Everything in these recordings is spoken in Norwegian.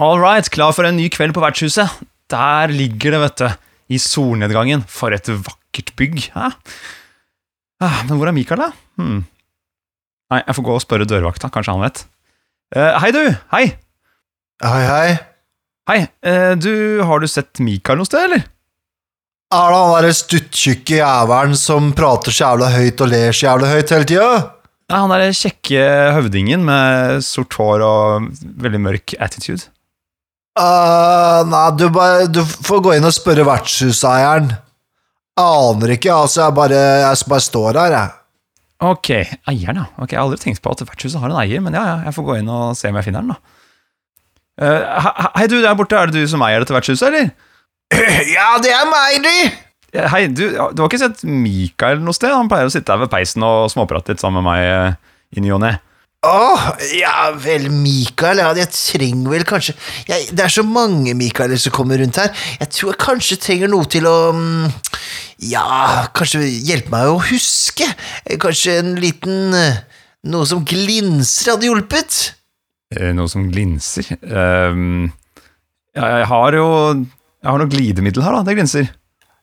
All right, klar for en ny kveld på vertshuset. Der ligger det, vet du, i solnedgangen. For et vakkert bygg. Hæ? Ah, men hvor er Mikael, da? Hmm. Nei, jeg får gå og spørre dørvakta. Kanskje han vet. Uh, hei, du! Hei! Hei, hei. Hei, Uh, du, Har du sett Mikael noe sted, eller? Er det han derre stuttjukke jævelen som prater så jævla høyt og ler så jævla høyt hele tida? Nei, Han derre kjekke høvdingen med sort hår og veldig mørk attitude. Uh, nei, du, bare, du får gå inn og spørre vertshuseieren. Aner ikke, altså. Jeg bare, jeg bare står her, jeg. Ok, eieren, ja. Ok, Jeg har aldri tenkt på at vertshuset har en eier, men ja, ja, jeg får gå inn og se om jeg finner den, da. Uh, hei, du der borte, er det du som eier dette vertshuset, eller? Ja, det er meg, du! Eh, Hei, du, du har ikke sett Mikael noe sted? Han pleier å sitte her ved peisen og småprate litt sammen med meg eh, i ny og ne. Åh, ja vel, Mikael, ja, jeg trenger vel kanskje jeg, Det er så mange Mikaeler som kommer rundt her. Jeg tror jeg kanskje trenger noe til å mm, Ja, kanskje hjelpe meg å huske. Kanskje en liten eh, Noe som glinser hadde hjulpet. Eh, Noe som glinser. Um, ja, jeg har jo Jeg har noe glidemiddel her, da. Det glinser.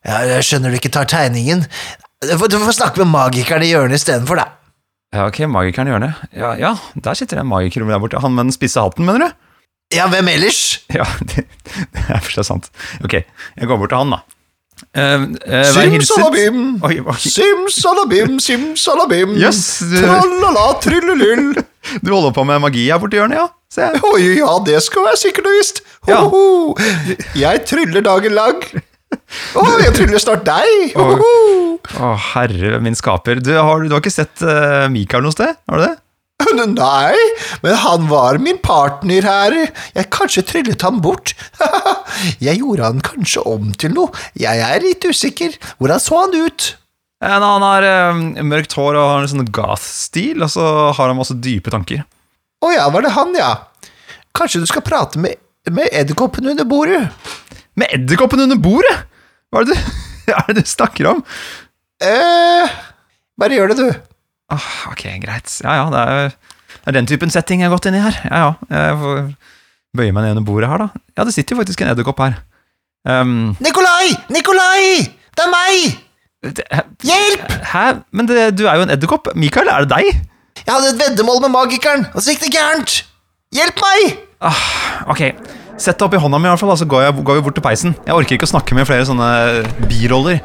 Ja, jeg skjønner du ikke tar tegningen. Du får, du får snakke med magikeren i hjørnet istedenfor, da. Ja, ok, magikeren i hjørnet. Ja, ja, der sitter det en magiker der borte. Han med den spisse hatten, mener du? Ja, hvem ellers? Ja, det, det er for seg sant. Ok, jeg går bort til han, da. Uh, uh. Simsalabim, Oi, oi. simsalabim, simsalabim. Yes, du- Tralala, tryllelyll. Du holder på med magi her borte i hjørnet, ja? Se. Oi, ja, det skal være sikkert og visst. Ja. ho. Jeg tryller dagen lang. Å, jeg tryller snart deg. Å, oh, oh, herre min skaper. Du har, du har ikke sett uh, Mikael noe sted? Har du det? Nei, men han var min partner her. Jeg kanskje tryllet han bort. Jeg gjorde han kanskje om til noe. Jeg er litt usikker. Hvordan så han ut? Eh, Han har eh, mørkt hår og har en sånn goth-stil, og så har han masse dype tanker. Å ja, var det han, ja. Kanskje du skal prate med, med edderkoppen under bordet? Med edderkoppen under bordet! Hva er det du, er det du snakker om? eh, bare gjør det, du. Ah, ok, greit. Ja, ja, det er, det er den typen setting jeg har gått inn i her. Ja, ja. Jeg får bøye meg ned under bordet her, da. Ja, det sitter jo faktisk en edderkopp her. Um, Nikolai! Nikolai! Det er meg! det, Hjelp! hæ? Men det, du er jo en edderkopp. Mikael, er det deg? Jeg hadde et veddemål med magikeren, og så gikk det gærent. Hjelp meg! Ok, sett deg opp i hånda mi i hvert fall, så går, jeg, går vi bort til peisen. Jeg orker ikke å snakke med flere sånne biroller.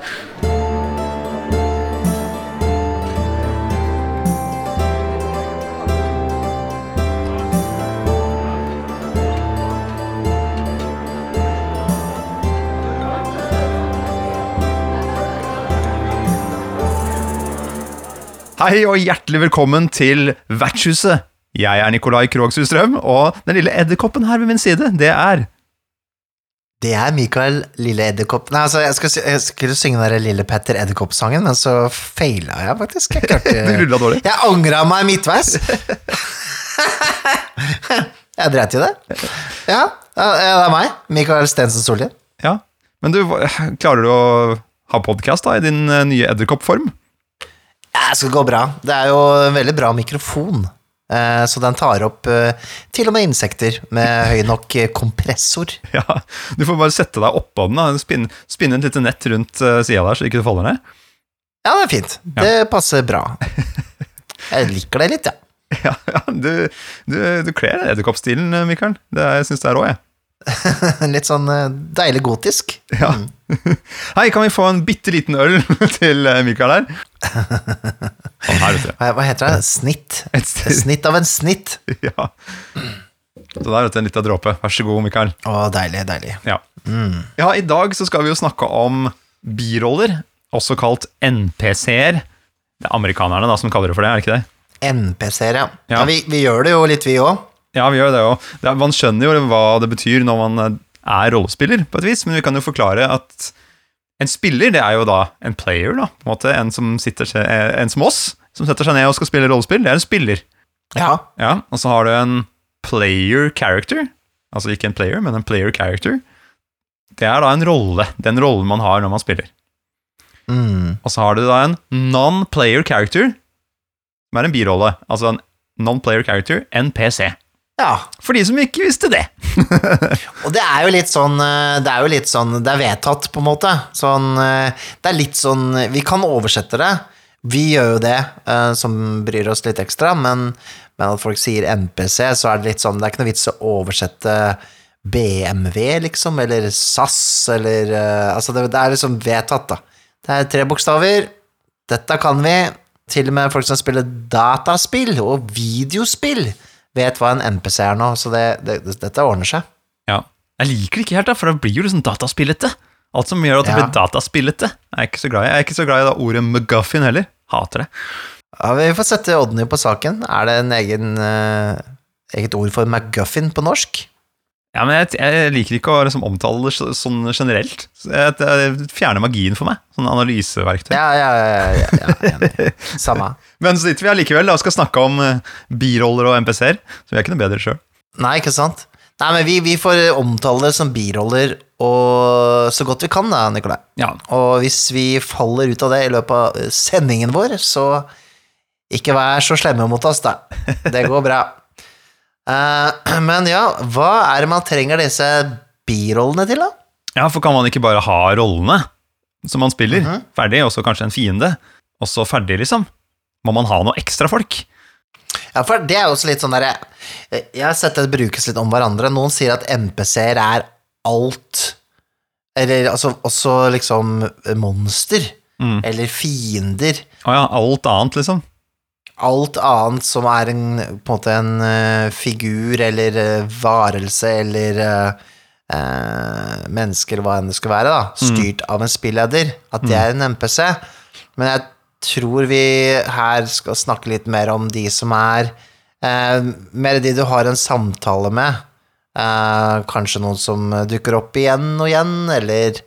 Hei og hjertelig velkommen til Vertshuset. Jeg er Nikolai Krogshus Strøm, og den lille edderkoppen her ved min side, det er Det er Mikael Lille Edderkopp Nei, altså, jeg, skal, jeg skulle synge den der Lille Petter Edderkopp-sangen, men så feila jeg faktisk. Jeg, klarte, Du dårlig. jeg angra meg midtveis. jeg dreit i det. Ja, det er meg. Mikael Stensen Solli. Ja, men du, klarer du å ha podkast i din eh, nye edderkoppform? Ja, Det skal gå bra. Det er jo en veldig bra mikrofon. Eh, Så den tar opp eh, til og med insekter med høy nok eh, kompressor. Ja, Du får bare sette deg oppå den. da Spinne, spinne et lite nett rundt sida der, så ikke du faller ned. Ja, det er fint. Det passer bra. Jeg liker det litt, ja. Ja, ja Du, du, du kler edderkoppstilen, Mikael. Det, jeg syns det er rå, jeg. Litt sånn eh, deilig gotisk. Ja. Hei, kan vi få en bitte liten øl til eh, Mikael her? Sånn her. Hva, heter det? Snitt? Et snitt av en snitt. Ja. Så der, vet du, en liten dråpe. Vær så god, Mikael. Å, deilig, deilig. Ja. ja, i dag så skal vi jo snakke om biroller, også kalt NPC-er. Det er amerikanerne da som kaller det for det, er det ikke det? NPC-er, ja. Ja. ja vi, vi gjør det jo litt, vi òg. Ja, vi gjør det òg. Man skjønner jo hva det betyr når man eh, er rollespiller, på et vis, men vi kan jo forklare at en spiller, det er jo da en player, da, på en måte. En som, sitter, eh, en som oss, som setter seg ned og skal spille rollespill, det er en spiller. Ja. Ja, og så har du en player character. Altså ikke en player, men en player character. Det er da en rolle. Den rollen man har når man spiller. Mm. Og så har du da en non-player character, som er en birolle. Altså en non-player character, NPC. Ja. For de som ikke visste det. Og det er jo litt sånn eh, Det er jo litt sånn Det er vedtatt, på en måte. Sånn eh, Det er litt sånn Vi kan oversette det. Vi gjør jo det, eh, som bryr oss litt ekstra, men, men at folk sier MPC, så er det litt sånn Det er ikke noe vits å oversette BMW, liksom, eller SAS, eller Altså, det, det er liksom vedtatt, da. Det er tre bokstaver. Dette kan vi. Til og med folk som spiller dataspill og videospill, vet hva en NPC er nå, så det, det, dette ordner seg. Ja. Jeg liker det ikke helt, da, for det blir jo liksom dataspillete. Alt som gjør at det Ja. blir dataspillete, er jeg ikke så glad i. Jeg er ikke så glad i det ordet McGuffin heller. Hater det. Ja, Vi får sette Odny på saken. Er det en egen, uh, eget ord for McGuffin på norsk? Ja, men jeg, jeg liker ikke å liksom omtale det så- sånn generelt. Jeg- Det fjerner magien for meg. Sånn analyseverktøy. Ja, ja, ja. ja, ja, ja. Samme. Men så sitter vi allikevel og skal snakke om eh, biroller og MPC-er, så vi er ikke noe bedre sjøl. Nei, ikke sant? Nei, men vi, vi får omtale det som biroller og så godt vi kan, da, Nikolai. Ja. Og hvis vi faller ut av det i løpet av eh, sendingen vår, så ikke vær så slemme mot oss, da. Det går bra. Eh, men ja, hva er det man trenger disse birollene til, da? ja, for kan man ikke bare ha rollene som man spiller, Mhm. ferdig, og så kanskje en fiende, og så ferdig, liksom? Må man ha noe ekstra folk? Ja, for det er jo også litt sånn derre Jeg har sett det brukes litt om hverandre. Noen sier at MPC-er er alt Eller altså også liksom monster. Mm. Eller fiender. Å ja, alt annet, liksom? Alt annet som er en, på en måte en uh, figur eller uh, varelse eller uh, eh, menneske hva enn det skal være, da, styrt av en spilleder, at det er en MPC. Men jeg tror vi her skal snakke litt mer om de som er eh, Mer de du har en samtale med. Eh, kanskje noen som dukker opp igjen og igjen, eller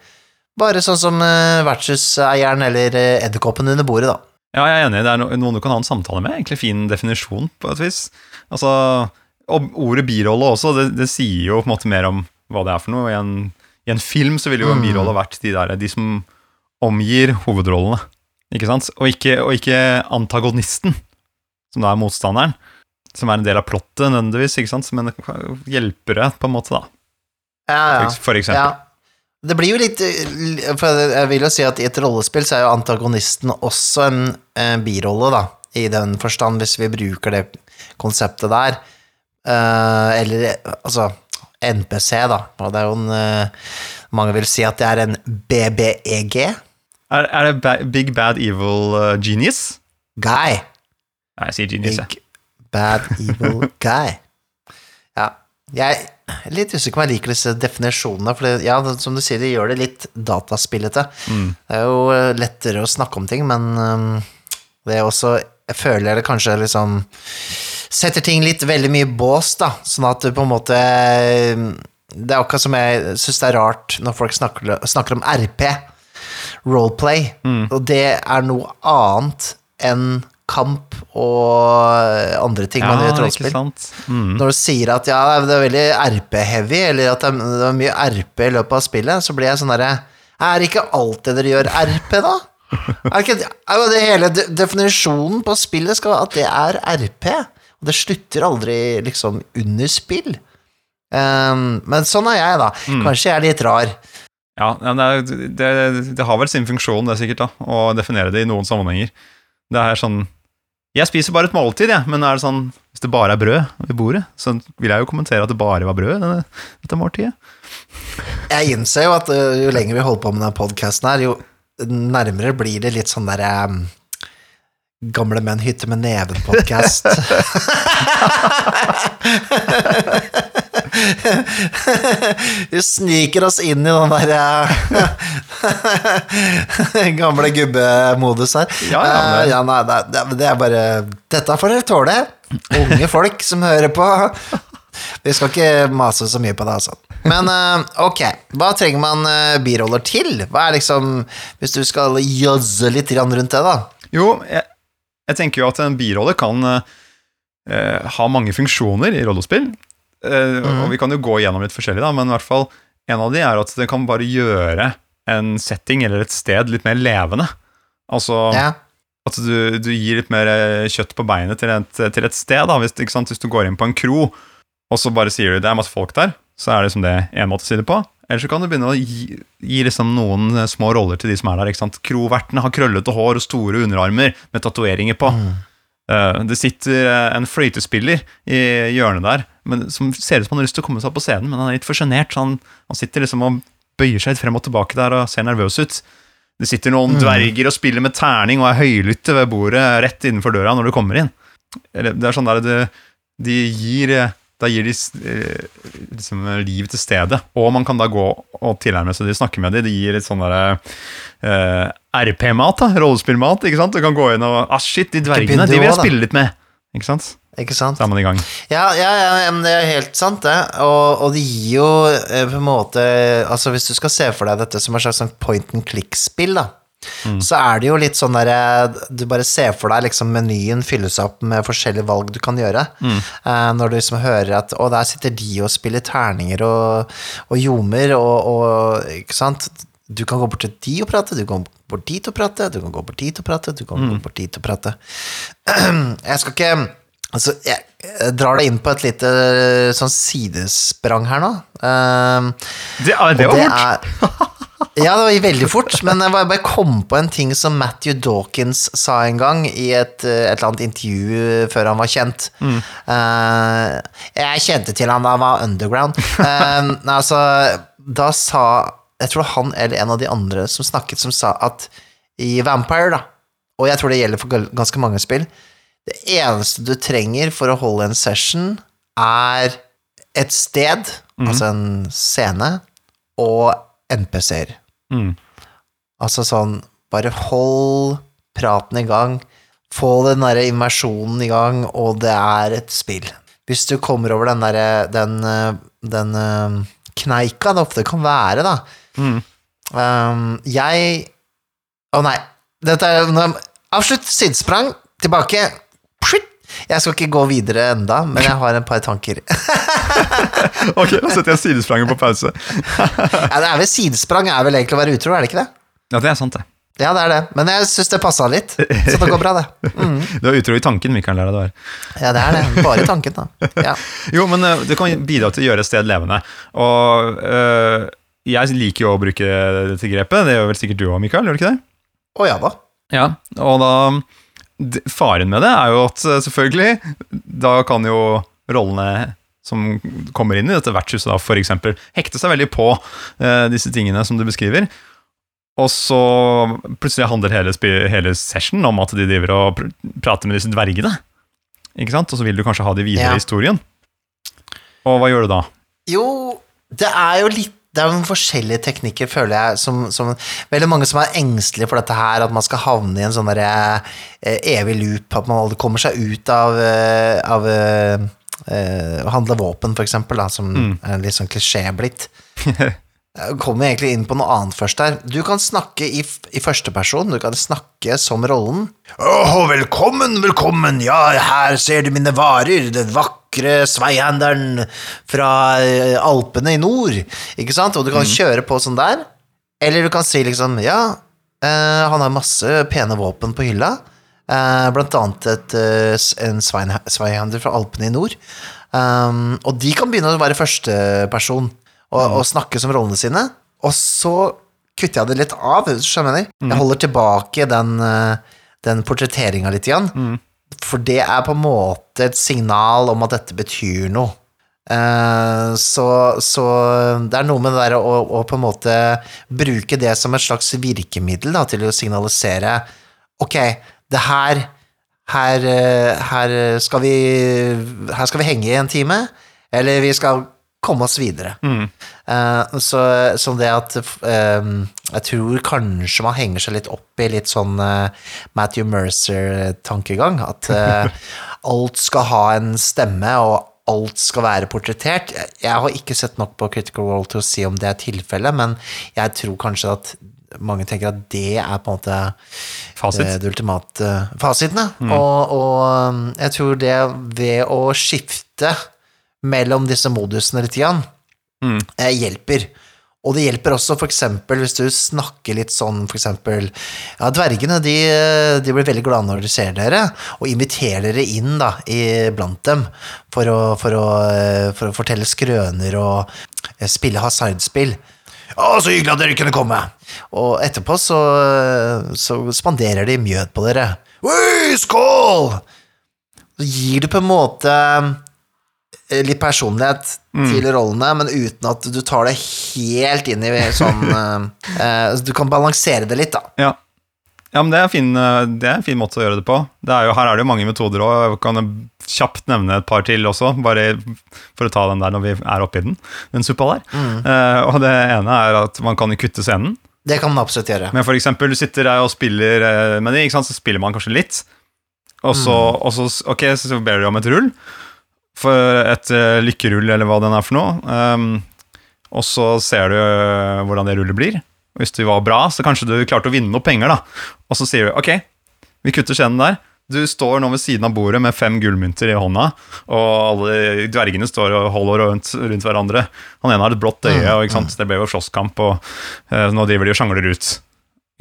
bare sånn som eh, vertshuseieren eller eh, edderkoppen under bordet, da. Ja, jeg er enig. Det er noen du kan ha en samtale med. Egentlig fin definisjon, på et vis. Altså, og ordet birolle også, det, det sier jo på en måte mer om hva det er for noe. I en, i en film så ville jo en birolle vært de, der, de som omgir hovedrollene. Ikke sant? Og ikke, og ikke antagonisten, som da er motstanderen. Som er en del av plottet, nødvendigvis, ikke sant? men hjelpere, på en måte, da. Ja, ja. For, for eksempel. Ja. Det blir jo litt For jeg vil jo si at i et rollespill så er jo antagonisten også en, eh, birolle, da. I den forstand, hvis vi bruker det konseptet der. Eh, eller altså NPC, da. Og det er jo en eh, Mange vil si at det er en BBEG. Er, er det ba Big Bad Evil uh, Genius? Guy. Nei, jeg sier Genius, jeg. Big Bad Evil Guy. Ja. Jeg er litt usikker på om jeg liker disse definisjonene, for ja, som du sier, de gjør det litt dataspillete. Det er jo eh, lettere å snakke om ting, men um, det er også Jeg føler det kanskje liksom Setter ting litt veldig mye bås, da, sånn at du på en måte Det er akkurat som jeg syns det er rart når folk snakker, snakker om RP, roleplay, og det er noe annet enn kamp og andre ting man gjør i rollespill. Mm. Når du sier at ja, det er veldig RP-heavy, eller at det er, er mye RP i løpet av spillet, så blir jeg sånn derre Er ikke alt det dere gjør, RP, da? Er ikke er det hele de, definisjonen på spillet skal være at det er RP? Og det slutter aldri liksom under spill. Um, men sånn er jeg, da. Kanskje jeg er litt rar. Ja, ja, det, er, det, det har vel sin funksjon, det sikkert, da, å definere det i noen sammenhenger. Det er sånn Jeg spiser bare et måltid, jeg, men er det sånn hvis det bare er brød ved bordet, så vil jeg jo kommentere at det bare var brød denne, dette måltidet. Jeg innser jo at uh, jo lenger vi holder på med denne podkasten her, jo nærmere blir det litt sånn derre um, Gamle menn hytte med neven-podkast. Vi sniker oss inn i den der eh, gamle gubbemodus her. Ja, ja, men- Eh, ja nei, det, det- er bare Dette får dere tåle. Unge folk som hører på. Vi skal ikke mase så mye på det, altså. Men eh, ok, hva trenger man biroller til? Hva er liksom Hvis du skal jazze litt grann rundt det, da? Jo, jeg, jeg tenker jo at en birolle kan eh, ha mange funksjoner i rollespill. Eh, Og vi kan jo gå gjennom litt forskjellig, da, men i hvert fall en av de er at det kan bare gjøre en setting eller et sted litt mer levende. Altså Ja. at du, du gir litt mer eh, kjøtt på beinet til et, til et sted. Da. Hvis? Hvis du går inn på en kro, og så bare sier du det er masse folk der, så er det liksom det en måte å si det på. Eller så kan du begynne å gi, gi liksom noen eh, små roller til de som er der. ikke sant? Krovertene har krøllete hår og store underarmer med tatoveringer på. Eh, det sitter eh, en fløytespiller i hjørnet der men, som ser ut som han har lyst til å komme seg opp på scenen, men han er litt for sjenert. Han, han sitter liksom og bøyer seg litt frem og tilbake der og ser nervøs ut. Det sitter noen dverger og spiller med terning og er høylytte ved bordet rett innenfor døra når du kommer inn. Det er sånn der det, De gir Da gir de eh, liksom liv til stedet. Og man kan da gå og tilnærme seg de snakke med de. De gir litt sånn derre uh, RP-mat, da. Rollespillmat. ikke sant? Du kan gå inn og Ah, shit, de dvergene, de vil jeg spille litt med. Ikke sant? Ikke sant? Da er man i gang. Ja, ja, ja, det er helt sant, det. Og, og det gir jo eh, på en måte Altså, hvis du skal se for deg dette som et slags sånn point and click-spill, da. Så er det jo litt sånn derre Du bare ser for deg liksom menyen fylles opp med forskjellige valg du kan gjøre. Eh, når du liksom hører at Å, der sitter de og spiller terninger og, og ljomer og, og Ikke sant? Du kan gå bort til de og prate, du kan gå bort dit og prate, du kan gå bort dit og prate, du kan gå bort dit og prate. Jeg skal ikke Altså, jeg, jeg drar deg inn på et lite sånn sidesprang her nå. Uh, Det, er, det var fort! ja, det var veldig fort, men jeg bare, kom på en ting som Matthew Dawkins sa en gang i et, eh, et eller annet intervju før han var kjent. Eh, jeg kjente til han da han var underground. Nei, altså, da sa Jeg tror han eller en av de andre som snakket, som sa at i Vampire, da, og jeg tror det gjelder for ganske mange spill, det eneste du trenger for å holde en session, er et sted, altså en scene, og NPC-er. Mm. Altså sånn, bare hold praten i gang, få den derre immersjonen i gang, og det er et spill. Hvis du kommer over den derre, den, den eh, kneika det ofte kan være, da. Mm. Um, jeg Å nei, dette er Avslutt, sidesprang, tilbake. Psjitt. Jeg skal ikke gå videre enda, men jeg har et par tanker. Ok, da setter jeg sidespranget på pause. Ja, det er vel Sidesprang er vel egentlig å være utro, er det ikke det? Ja, det er sant, det. Ja, det er det, men jeg syns det passa litt, så det går bra, det. Mm. Du er utro i tanken, Mikael. Der, det det. Ja, det er det. Bare tanken, da. Ja. Jo, men eh, det kan bidra til å gjøre et sted levende. Og øh, jeg liker jo å bruke dette grepet. Det gjør vel sikkert du òg, Mikael? Gjør du ikke det? Å ja da. Ja, og da Faren med det er jo at eh, selvfølgelig Da kan jo rollene som kommer inn i dette vertshuset, da, for eksempel, hekte seg veldig på eh, disse tingene som du beskriver. Og så plutselig handler hele, hele session om at de driver og pr prater med disse dvergene. Ikke sant? Og så vil du kanskje ha de videre Ja. i historien. Og hva gjør du da? Jo, det er jo litt det er noen forskjellige teknikker, føler jeg, som, som Veldig mange som er engstelige for dette her, at man skal havne i en sånn derre eh, evig loop, at man aldri kommer seg ut av, eh, av uh, eh, handle våpen, for eksempel, da, som er litt sånn klisjé blitt. Jeg kommer egentlig inn på noe annet først her. Du kan snakke i, i første person, du kan snakke som rollen. Åh, velkommen, velkommen, ja, her ser du mine varer, det vakre sveihandelen fra eh, Alpene i nord, ikke sant? Og du kan kjøre på sånn der. Eller du kan si liksom, ja, eh, han har masse pene våpen på hylla, eh, blant annet et, eh, en sveihender sveihandel fra Alpene i nord. Um, og de kan begynne å være førsteperson og, og snakke som rollene sine. Og så kutter jeg det litt av, jeg mener. Jeg holder tilbake den, eh, den portretteringa litt igjen. For det er på en måte et signal om at dette betyr noe. Eh, så, så det er noe med det der å, å på en måte bruke det som et slags virkemiddel da, til å signalisere Ok, det her her, eh, her, skal vi, her skal vi henge i en time, eller vi skal komme oss videre. Eh, så, så det at eh, Jeg tror kanskje man henger seg litt opp i litt sånn eh, Matthew Mercer-tankegang. At eh, alt skal ha en stemme, og alt skal være portrettert. Jeg, har ikke sett nok på Critical Role til å si om det er tilfellet, men jeg tror kanskje at mange tenker at det er på en måte Fasit? eh, det ultimate fasitene. Og, og um, jeg tror det ved å skifte mellom disse modusene litt, grann, Mm. hjelper. Og det hjelper også for eksempel hvis du snakker litt sånn for eksempel Ja, dvergene de, de blir veldig glade når de ser dere, og inviterer dere inn da, i, blant dem for å, for, å, for å fortelle skrøner og spille hasardspill. Å, så hyggelig at dere kunne komme! Og etterpå så, så spanderer de mjød på dere. Oi, skål! Så gir du på en måte litt personlighet til rollene, men uten at du tar det helt inn i sånn eh, eh, Du kan balansere det litt, da. Ja. ja, men det er, fin, eh, det er en fin måte å gjøre det på. Det er jo, her er det jo mange metoder òg. Jeg kan kjapt nevne et par til også, bare for å ta den der når vi er oppi den, den suppa der. Eh, og det ene er at man kan kutte scenen. Det kan man absolutt gjøre. Men for eksempel, du sitter der og spiller eh, med de, så spiller man kanskje litt. Og så, og så, ok, så ber du om et rull. For et eh, lykkerull, eller hva den er for noe. Um, og så ser du eh, hvordan det rullet blir. Og hvis det var bra, så kanskje du klarte å vinne noe penger. da. Og så sier du ok, vi kutter skjenen der. Du står nå ved siden av bordet med fem gullmynter i hånda, og alle dvergene står og holder rundt, rundt hverandre. Han ene har et blått øye, og ikke sant? det ble jo slåsskamp, og uh, nå driver de og sjangler ut.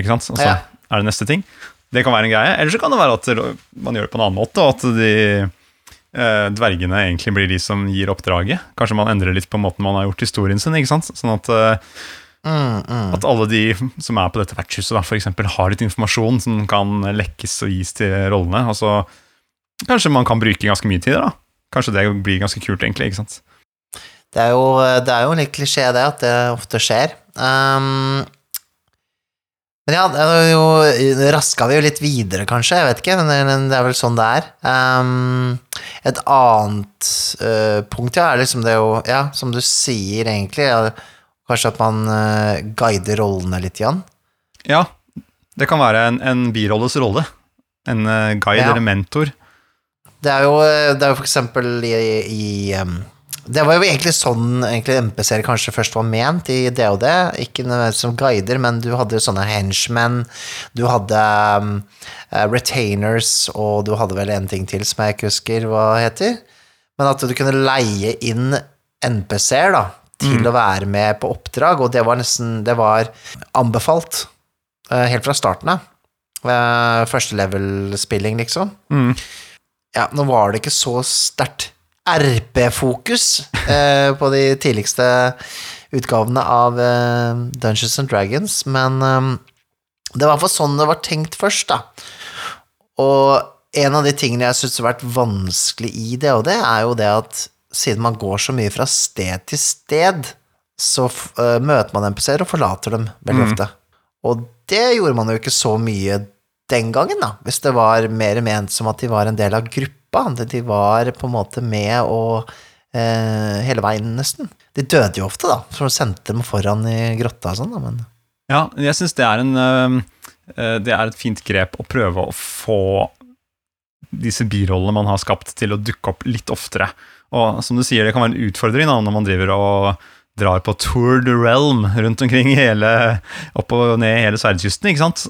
Ikke sant? Og så Ja. er det neste ting. Det kan være en greie. Eller så kan det være at man gjør det på en annen måte, og at de dvergene egentlig blir de som gir oppdraget. Kanskje man endrer litt på måten man har gjort historien sin, ikke sant? Sånn at eh, Mm, mm. at alle de som er på dette vertshuset, da, for eksempel, har litt informasjon som kan lekkes og gis til rollene. Og så kanskje man kan bruke ganske mye tid da. Kanskje det blir ganske kult, egentlig. ikke sant? Det er jo, det er jo litt klisjé, det, at det ofte skjer. Um, men ja, jo, raska vi jo litt videre, kanskje. Jeg vet ikke, men det- er vel sånn det er. Um, et annet uh, punkt, ja, er liksom det jo Ja, som du sier, egentlig. Ja, kanskje at man uh, guider rollene litt igjen. Ja, det kan være en, en birolles rolle. En uh, guide Ja. eller mentor. Det er jo, det er jo for eksempel i, i um, Det var jo egentlig sånn egentlig MPC-er kanskje først var ment i DOD. Ikke som guider, men du hadde sånne henchmen, du hadde um, eh, retainers, og du hadde vel en ting til som jeg ikke husker hva heter. Men at du kunne leie inn NPC-er da, til å være med på oppdrag, og det var nesten Det var anbefalt uh, helt fra starten av. Uh, Første level-spilling, liksom Mm. ja, nå var det ikke så sterkt RP-fokus eh, på de tidligste utgavene av eh, Dungeons and Dragons, men eh, det var i hvert fall sånn det var tenkt først, da. Og en av de tingene jeg syns har vært vanskelig i det, og det er jo det at siden man går så mye fra sted til sted, så eh, møter man MPC-er og forlater dem veldig ofte. Og det gjorde man jo ikke så mye den gangen, da, hvis det var mer ment som at de var en del av gruppa. At De var på en måte med og eh, hele veien, nesten. De døde jo ofte, da, for de sendte dem foran i grotta og sånn, men Ja, jeg syns det øh, øh, Det er et fint grep å prøve å få disse birollene man har skapt, til å dukke opp litt oftere. Og som du sier, det kan være en utfordring da, når man driver og drar på Tour de Realm rundt omkring hele, opp og ned hele sverdkysten, ikke sant?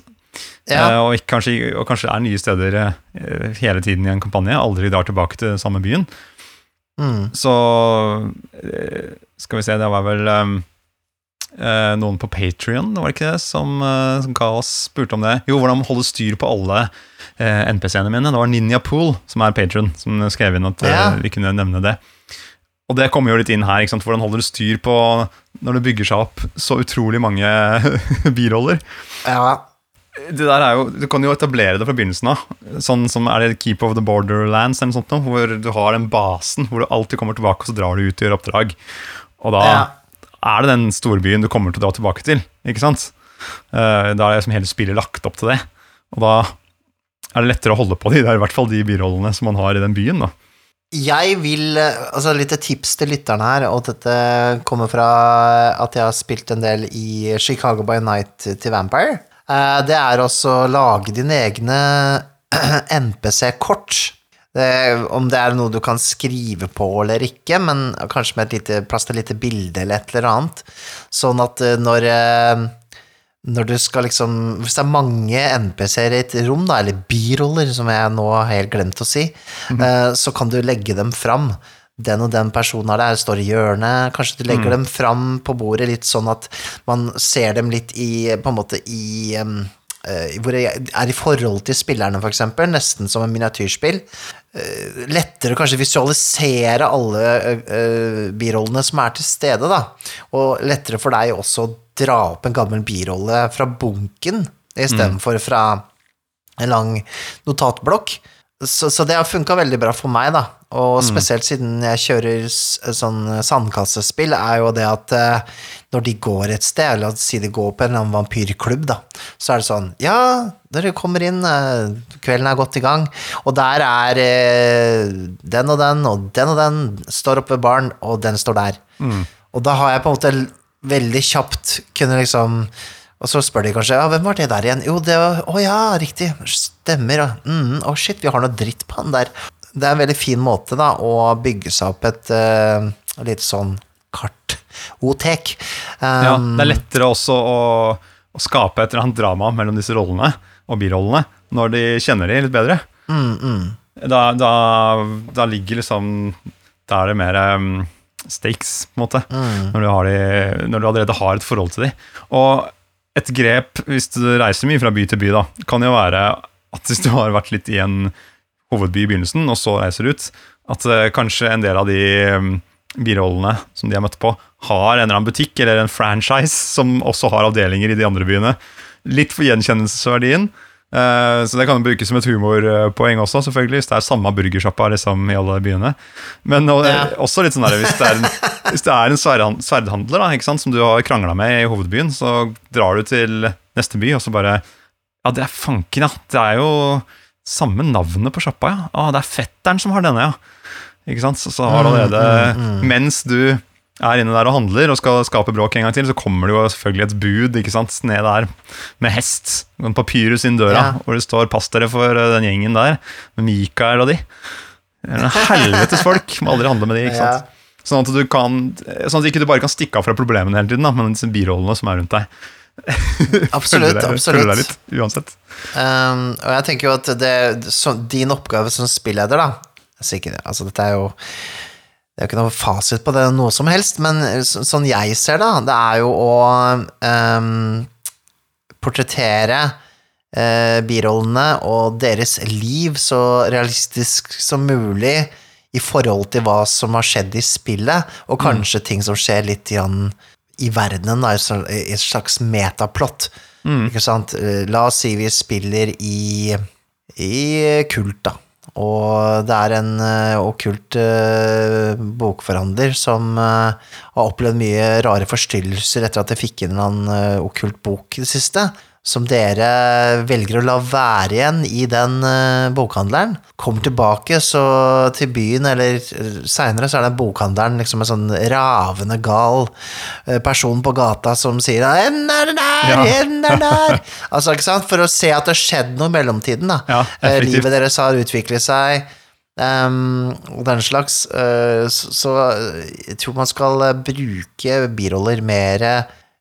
Ja. Eh, og, kanskje, og kanskje er nye steder eh, hele tiden i en kampanje, aldri drar tilbake til samme byen. mm, Så eh, skal vi se, det var vel um, eh, noen på Patrion, som, som ga oss spurte om det. Jo, hvordan holde styr på alle eh, NPC-ene mine. Det var Ninja Pool, som er Patrion, som skrev inn at Ja. vi kunne nevne det. Og det kommer jo litt inn her. ikke sant? Hvordan holder du styr på når det bygger seg opp så utrolig mange biroller? ja. Det der er jo, Du kan jo etablere det fra begynnelsen av. Sånn som er det Keep of the Borderlands, eller noe sånt, noe, hvor du har den basen hvor du alltid kommer tilbake, og så drar du ut og gjør oppdrag. Og da Ja. er det den storbyen du kommer til å dra tilbake til. ikke sant? Eh, da er det som hele spillet lagt opp til det. Og da er det lettere å holde på de, det er i hvert fall de birollene som man har i den byen. da. Jeg vil eh, Altså, litt tips til lytterne her, og dette kommer fra at jeg har spilt en del i Chicago by Night til Vampire. Eh, Det er også å lage dine egne NPC-kort. Om det er noe du kan skrive på eller ikke, men kanskje med et lite, plass til et lite bilde eller et eller annet. Sånn at eh, når eh, når du skal liksom Hvis det er mange NPC-er i et rom, da, eller biroller, som jeg nå har helt glemt å si, eh, så kan du legge dem fram. Den og den personen er der, står i hjørnet. Kanskje du legger dem fram på bordet litt sånn at man ser dem litt i På en måte i um, uh, Hvor det er i forhold til spillerne, for eksempel. Nesten som en miniatyrspill. Uh, lettere kanskje visualisere alle uh, birollene som er til stede, da. Og lettere for deg også å dra opp en gammel birolle fra bunken istedenfor fra en lang notatblokk. Så, så det har funka veldig bra for meg, da. Og spesielt siden jeg kjører sånn sandkassespill, er jo det at eh, når de går et sted, eller si de går på en eller annen vampyrklubb, da, så er det sånn Ja, dere kommer inn, eh, kvelden er godt i gang, og der er eh, den og den og den og den står oppe ved baren, og den står der. Og da har jeg på en måte veldig kjapt kunne liksom og så spør de kanskje ja, hvem var det der igjen? Jo, det var Å ja, riktig. Stemmer. og, Mm, Å shit, vi har noe dritt på han der. Det er en veldig fin måte da å bygge seg opp et uh, litt sånn kart-otek. Ja, Um, det er lettere også å, å skape et eller annet drama mellom disse rollene og birollene når de kjenner de litt bedre. mm, Da, da, da ligger liksom Da er det mer um, stakes, på en måte, mm. når, du har de, når du allerede har et forhold til de. Og et grep, hvis du reiser mye fra by til by, da, kan jo være at hvis du har vært litt i en hovedby i begynnelsen, og så reiser ut, at eh, kanskje en del av de um, birollene som de har møtt på, har en eller annen butikk eller en franchise som også har avdelinger i de andre byene. Litt for gjenkjennelsesverdien. Eh, så det kan jo brukes som et humorpoeng også, selvfølgelig, hvis det er samme burgersjappa liksom, i alle byene. Men Ja. også litt sånn der, hvis det er en, det er en sverdhandler da, sant, som du har krangla med i hovedbyen, så drar du til neste by, og så bare Ja, det er fanken, ja. Det er jo samme navnet på sjappa, ja. Ah, det er fetteren som har denne, ja. Ikke sant? Så, så har du allerede Mens du er inne der og handler og skal skape bråk en gang til, så kommer det jo selvfølgelig et bud ikke sant, ned der med hest. En papyrus inn døra, Ja. hvor det står 'pass dere for eh, den gjengen der', med Mikael og de. Helvetes folk. Må aldri handle med de. ikke sant? Sånn at du kan Sånn at ikke du bare kan stikke av fra problemene hele tiden, da, men disse birollene som er rundt deg. Absolutt, deg, absolutt. Deg litt, uansett. Um, og jeg tenker jo at det, så, din oppgave som spilleder, da altså, ikke, altså Dette er jo Det er jo ikke noe fasit på det, noe som helst, men så, sånn jeg ser det, det er jo å um, portrettere uh, birollene og deres liv så realistisk som mulig i forhold til hva som har skjedd i spillet, og kanskje ting som skjer litt grann i verdenen, da, i et slags metaplott. Ikke sant? Eh, La oss si vi spiller i, i kult, da. Og det er en uh, okkult uh, bokforhandler som uh, har opplevd mye rare forstyrrelser etter at jeg fikk inn en eh, okkult bok i det siste. Som dere velger å la være igjen i den eh, bokhandleren. Kommer tilbake så til byen, eller seinere, så er den bokhandleren liksom en sånn ravende gal eh, person på gata som sier 'En er der! Ja. En er der!' altså, ikke sant? For å se at det har skjedd noe i mellomtiden. da. Ja, Eh. Livet deres har utviklet seg. Um, og den slags. Uh, så, så jeg tror man skal eh, bruke biroller mer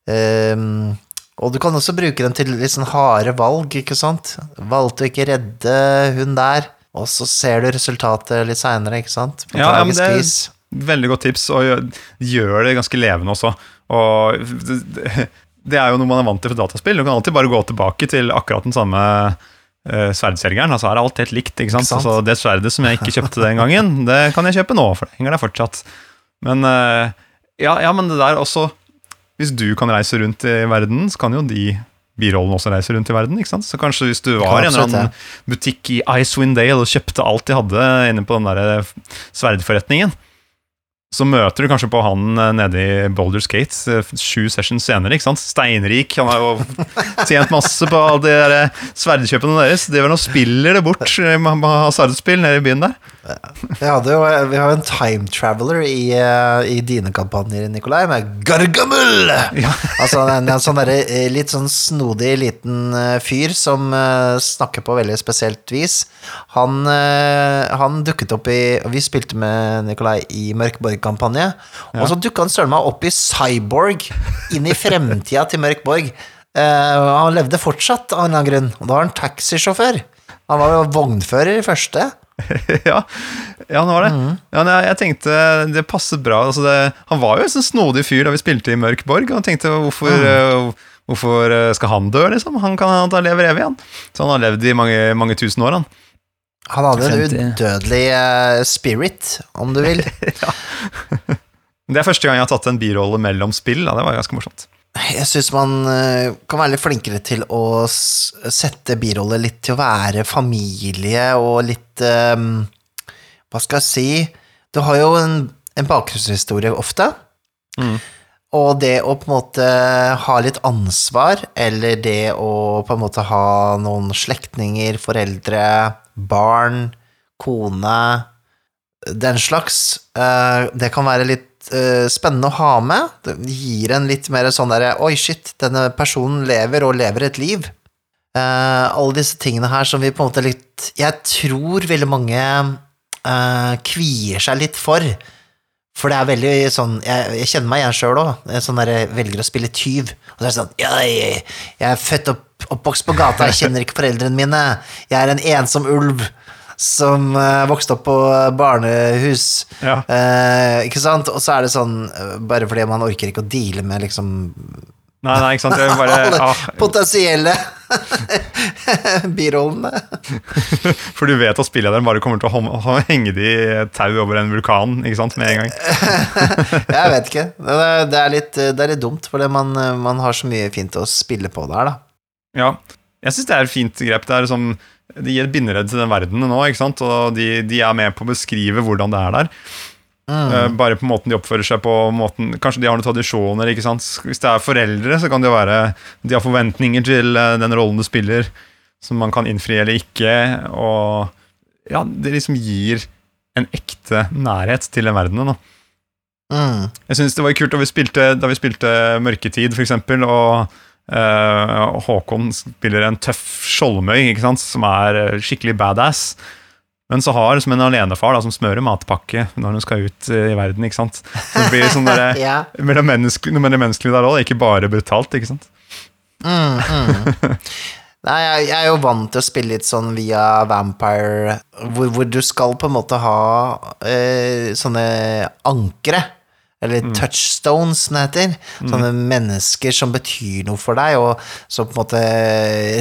um, Og du kan også bruke dem til litt sånn harde valg, ikke sant? Valgte å ikke redde hun der, og så ser du resultatet litt seinere, ikke sant? På Ja, ja, men det er vis. Veldig godt tips, og gjør, det ganske levende også. Og det, er jo noe man er vant til fra dataspill. Du kan alltid bare gå tilbake til akkurat den samme uh, sverdselgeren. Altså her er alt helt likt. ikke sant? Ikke sant? Altså, det sverdet som jeg ikke kjøpte den gangen, det kan jeg kjøpe nå, for det henger der fortsatt. Men eh, ja, ja, men det der også Hvis du kan reise rundt i verden, så kan jo de birollene også reise rundt i verden. ikke sant? Så kanskje hvis du var i en eller annen butikk i Icewind Dale og kjøpte alt de hadde inne på den der sverdforretningen, så møter du kanskje på han eh, nede i Boulder Skates eh, sju sessions senere. ikke sant? Steinrik. Han har jo tjent masse på alle de der eh, sverdkjøpene deres. De og spiller det bort med hasardspill nede i byen der. Vi, det, vi har jo en time traveler i, i dine kampanjer, Nikolai, med Gargamel! altså en, en sånn eh, litt sånn snodig liten fyr som snakker på veldig spesielt vis. Han, han dukket opp i Vi spilte med Nikolai i Mørk Borg-kampanje, og så dukka han søren meg opp i Cyborg, inn i fremtida til Mørk Borg. Eh, han levde fortsatt, av en eller annen grunn, og da var han taxisjåfør. Han var jo vognfører i første. ja, ja, det var det. Ja, nei, jeg tenkte det passet bra. Altså det, han var jo en sånn snodig fyr da vi spilte i Mørk Borg, og han tenkte hvorfor, eh, hvorfor eh, skal han dø, liksom? Han kan han lever evig, han. Så han har levd i mange, mange tusen år, han. Han hadde en 50. udødelig eh, spirit, om du vil. Det er første gang jeg har tatt en birolle mellom spill. Da. Det var ganske morsomt. Jeg syns man eh, kan være litt flinkere til å sette biroller litt til å være familie og litt um, Hva skal jeg si Du har jo en, en bakgrunnshistorie ofte. Mm. Og det å på en måte ha litt ansvar, eller det å på en måte ha noen slektninger, foreldre, barn, kone Den slags, eh, det kan være litt eh, spennende å ha med. Det gir en litt mer sånn derre Oi, shit, denne personen lever og lever et liv. Eh, alle disse tingene her som vi på en måte litt Jeg tror veldig mange kvier seg litt for. For det er veldig sånn Jeg, jeg kjenner meg igjen sjøl òg. Sånn der jeg velger å spille tyv. Og så er det sånn jeg, jeg er født opp, oppvokst på gata, jeg kjenner ikke foreldrene mine. Jeg er en ensom ulv som uh, vokste opp på barnehus. Ja. Uh, ikke sant? Og så er det sånn eh, bare fordi man orker ikke å deale med liksom Nei, nei, ikke sant. Jeg bare, alle ah, potensielle birollene. for du vet at spillederen bare kommer til å henge de i tau over en vulkan ikke sant, med en gang. Jeg vet ikke. Det er, litt, det er litt dumt, for man, man har så mye fint å spille på der, da. Ja, jeg syns det er et fint grep. Det er liksom, De gir et bindeledd til den verdenen nå, ikke sant? og de, de er med på å beskrive hvordan det er der. Mm. bare på måten de oppfører seg på. måten, Kanskje de har noen tradisjoner. ikke sant? Hvis det er foreldre, så kan det være de har forventninger til eh, den rollen du spiller, som man kan innfri eller ikke. Og ja, det liksom gir en ekte nærhet til den verdenen. da. Mm. Jeg synes det var kult da vi spilte, da vi spilte Mørketid, for eksempel, og eh, Håkon spiller en tøff skjoldmøy, som er eh, skikkelig badass. Men så har som en alenefar da, som smører matpakke når hun skal ut eh, i verden. ikke sant? Så det blir sånn der, Ja. mellom menneske, mellom menneskelig der òg, ikke bare brutalt. ikke sant? Mm, mm. Nei, jeg, jeg er jo vant til å spille litt sånn via Vampire, hvor, hvor du skal på en måte ha eh, sånne ankre, eller touchstones, som det heter. Sånne mennesker som betyr noe for deg, og som på en måte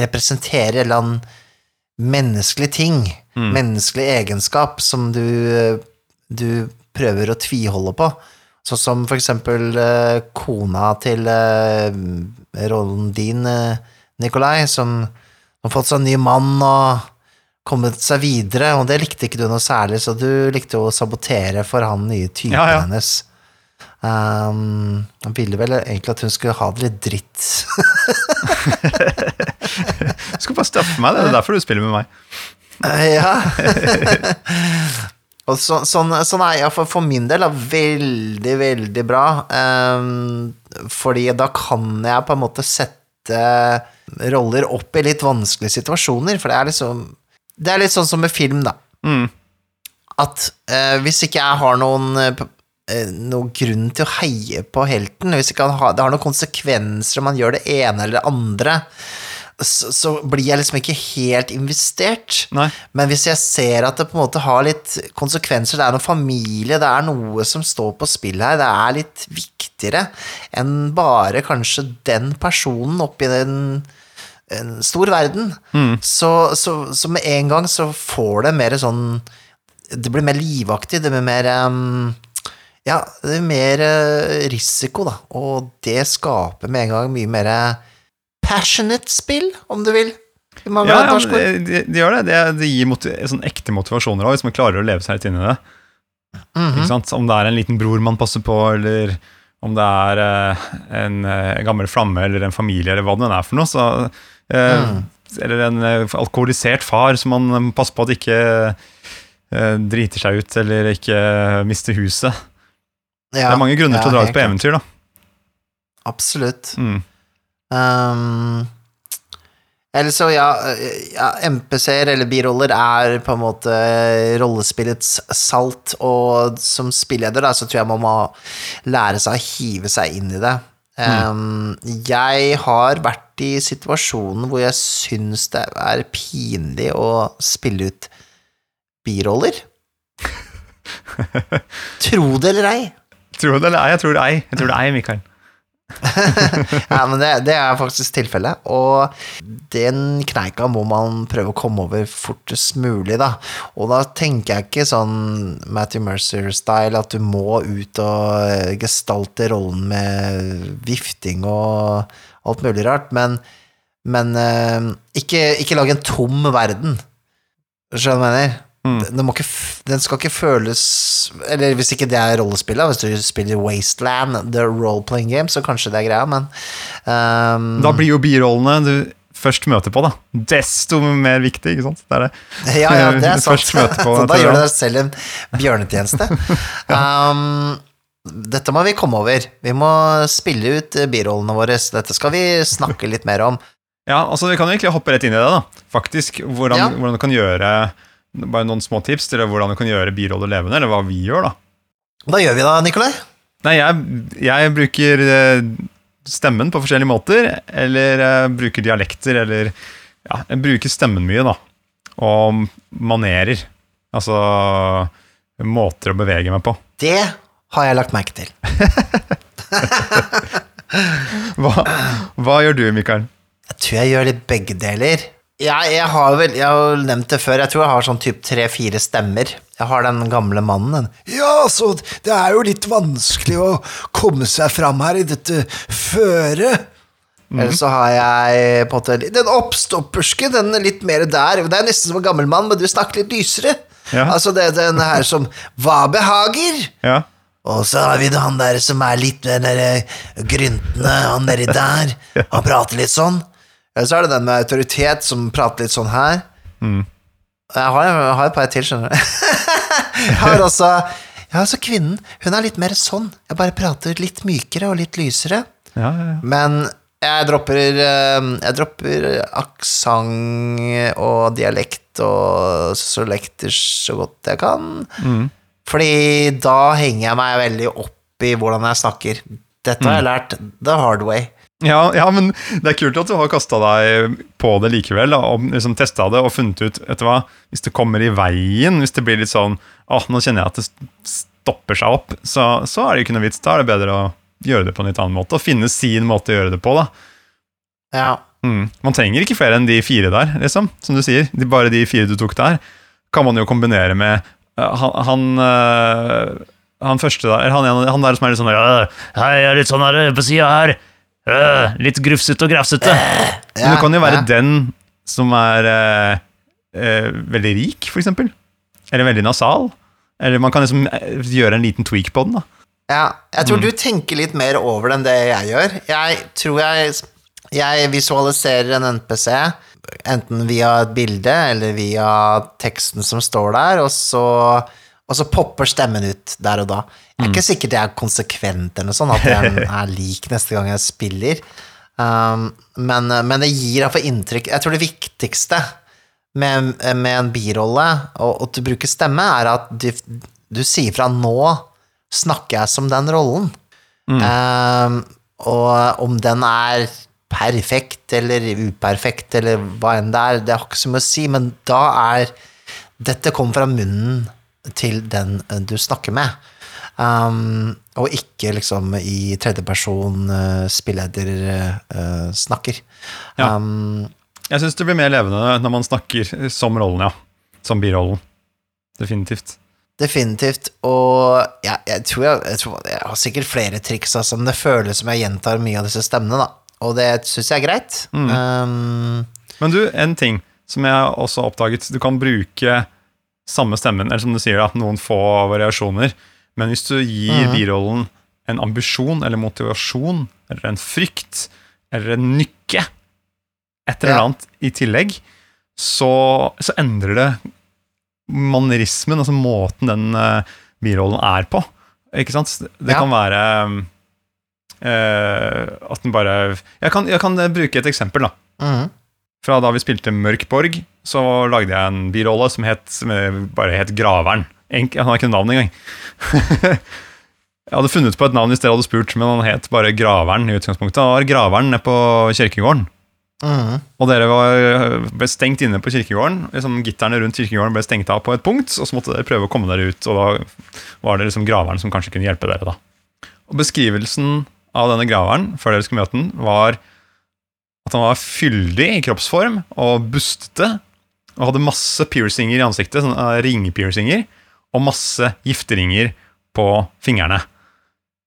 representerer en eller annen menneskelig ting, menneskelig egenskap, som du, du prøver å tviholde på. Sånn som for eksempel uh, kona til uh, rollen din, uh, Nikolai, som har fått seg en ny mann og kommet seg videre, og det likte ikke du noe særlig, så du likte å sabotere for han nye typen Ja, ja. hennes. Um, han ville vel egentlig at hun skulle ha det litt dritt. Du skal bare straffe meg, det er derfor du spiller med meg. ja. Og så, sånn, sånn er jeg for, for min del er veldig, veldig bra. Um, fordi da kan jeg på en måte sette roller opp i litt vanskelige situasjoner. For det er liksom Det er litt sånn som med film, da. Mm. At uh, hvis ikke jeg har noen eh, eh, noen grunn til å heie på helten, hvis ikke har, det har noen konsekvenser om man gjør det ene eller det andre, så, så blir jeg liksom ikke helt investert. Nei. Men hvis jeg ser at det på en måte har litt konsekvenser, det er noen familie, det er noe som står på spill her, det er litt viktigere enn bare kanskje den personen oppi den en stor verden, så, så, så med en gang så får det mer sånn Det blir mer livaktig, det blir mer em, Ja, det er mer eh, risiko, da, og det skaper med en gang mye mer passionate spill, om du vil. Ja, ja, det, det, det gjør det. Det, det gir motiv sånn ekte motivasjoner også, hvis man klarer å leve seg litt inn i det. Ikke sant? Om det er en liten bror man passer på, eller om det er eh, en eh, gammel flamme eller en familie, eller hva det nå er for noe. Så, eh, Eller en eh, alkoholisert far som man passer på at ikke eh, driter seg ut eller ikke mister huset. Ja, det er mange grunner til å dra ut på eventyr, da. Absolutt. Mm. Um, eller så, ja, ja MPC-er eller biroller er på en måte rollespillets salt, og som spilleder da, så tror jeg man må lære seg å hive seg inn i det. Um, jeg har vært i situasjonen hvor jeg syns det er pinlig å spille ut biroller. Tro det eller ei. Tror du det eller ei? Jeg tror det er ei. Jeg tror det er ei, Mikael. Ja, men det, det er faktisk tilfellet. Og den kneika må man prøve å komme over fortest mulig, da. Og da tenker jeg ikke sånn Matthew Mercer-style, at du må ut og gestalte rollen med vifting og alt mulig rart, men, men eh, ikke, ikke lage en tom verden. Skjønner du hva jeg mener? Mm. Den, må ikke, den skal ikke føles Eller hvis ikke det er rollespillet, hvis du spiller Wasteland, the role-playing game, så kanskje det er greia, men um, Da blir jo birollene du først møter på, da, desto mer viktig, ikke sant? Det er det. Ja, ja, det er sant. På så da gjør du deg selv en bjørnetjeneste. um, dette må vi komme over. Vi må spille ut birollene våre. Dette skal vi snakke litt mer om. Ja, altså Vi kan egentlig hoppe rett inn i det, da. Faktisk, Hvordan, Ja. hvordan du kan gjøre Bare noen små tips til hvordan du kan gjøre biroller levende, eller hva vi gjør, da. Hva gjør vi da, Nikolai? Nei, jeg, jeg bruker eh, stemmen på forskjellige måter, eller bruker dialekter, eller Ja, jeg bruker stemmen mye, da. Og manerer. Altså måter å bevege meg på. Det har jeg lagt merke til. Hva, hva gjør du, Mikael? Jeg tror jeg gjør litt begge deler. Jeg, jeg har vel, jeg har nevnt det før, jeg tror jeg har sånn typ tre-fire stemmer. Jeg har den gamle mannen. Ja, så det er jo litt vanskelig å komme seg fram her i dette føret. Eller så har jeg på en måte den oppstopperske, den er litt mer der. Det er nesten som en gammel mann, men du snakker litt lysere. Ja. Altså det er den her som Hva behager? Ja. Og så har vi han der som er litt mer gryntende, han nedi der. Han prater litt sånn. Eller så er det den med autoritet som prater litt sånn her. Mm. Jeg har, jeg har et par til, skjønner du. Jeg har også Jeg har kvinnen. Hun er litt mer sånn. Jeg bare prater litt mykere og litt lysere. Ja, ja, ja. Men jeg dropper eh, Jeg dropper aksent og dialekt og solekter så godt jeg kan. Mm. Fordi da henger jeg meg veldig opp i hvordan jeg snakker. Dette har jeg lært the hard way. Ja, ja, men det er kult at du har kasta deg på det likevel, da, og liksom testa det og funnet ut vet du hva, Hvis det kommer i veien, hvis det blir litt sånn åh, nå kjenner jeg at det stopper seg opp, så, så er det ikke noe vits. Da er det bedre å gjøre det på en litt annen måte, og finne sin måte å gjøre det på. da. Ja. Mm. Man trenger ikke flere enn de fire der, liksom, som du sier. De, bare de fire du tok der, kan man jo kombinere med uh, han, han, uh, han første der, han, han der som er litt sånn «Øh, Hei, jeg er litt sånn her på sida her. Øh, litt grufsete og grafsete. Men Ja, det kan jo være ja. den som er øh, øh, veldig rik, for eksempel. Eller veldig nasal. Eller man kan liksom eh, gjøre en liten tweak på den. da. Ja, jeg tror du tenker litt mer over det enn det jeg gjør. Jeg tror jeg, jeg visualiserer en NPC, enten via et bilde eller via teksten som står der, og så, og så popper stemmen ut der og da. Jeg er ikke sikkert jeg er konsekvent eller sånt, at den er lik neste gang jeg spiller. Um, men, men det gir iallfall inntrykk Jeg tror det viktigste med, med en birolle, og at du bruker stemme, er at du, du sier fra nå snakker jeg som den rollen. Um, og om den er perfekt eller uperfekt eller hva enn det er, det har ikke så mye å si, men da er Dette kommer fra munnen til den du snakker med. Um, og ikke liksom i tredjeperson uh, spilleder uh, snakker. Ja. Um, Jeg syns det blir mer levende når man snakker som rollen, ja. Som birollen. Definitivt. Definitivt. Og ja, jeg, tror jeg, jeg, tror jeg har sikkert flere triks, altså, men det føles som jeg gjentar mye av disse stemmene, da. Og det syns jeg er greit. Um, Men du, en ting som jeg også har oppdaget. Du kan bruke samme stemmen, eller som du sier, da, noen få variasjoner. Men hvis du gir Mhm. birollen en ambisjon eller motivasjon eller en frykt eller en nykke, et eller annet i tillegg, så, så endrer det manerismen, altså måten den uh, birollen er på. Ikke sant? Det Ja. kan være uh, at den bare jeg kan, jeg kan bruke et eksempel, da. mhm. Fra da vi spilte Mørk Borg, så lagde jeg en birolle som, het, bare het Graveren. Enk, han har ikke navn engang. jeg hadde funnet på et navn hvis dere hadde spurt, men han het bare Graveren i utgangspunktet. Han var Graveren nede på kirkegården. Mm. Og dere var, ble stengt inne på kirkegården. Liksom, gitterne rundt kirkegården ble stengt av på et punkt, og så måtte dere prøve å komme dere ut. Og da var det liksom graveren som kanskje kunne hjelpe dere. da. Og Beskrivelsen av denne graveren før dere skulle møte den, var at han var fyldig i kroppsform og bustete. Og hadde masse piercinger i ansiktet, sånne ringpiercinger, og masse gifteringer på fingrene.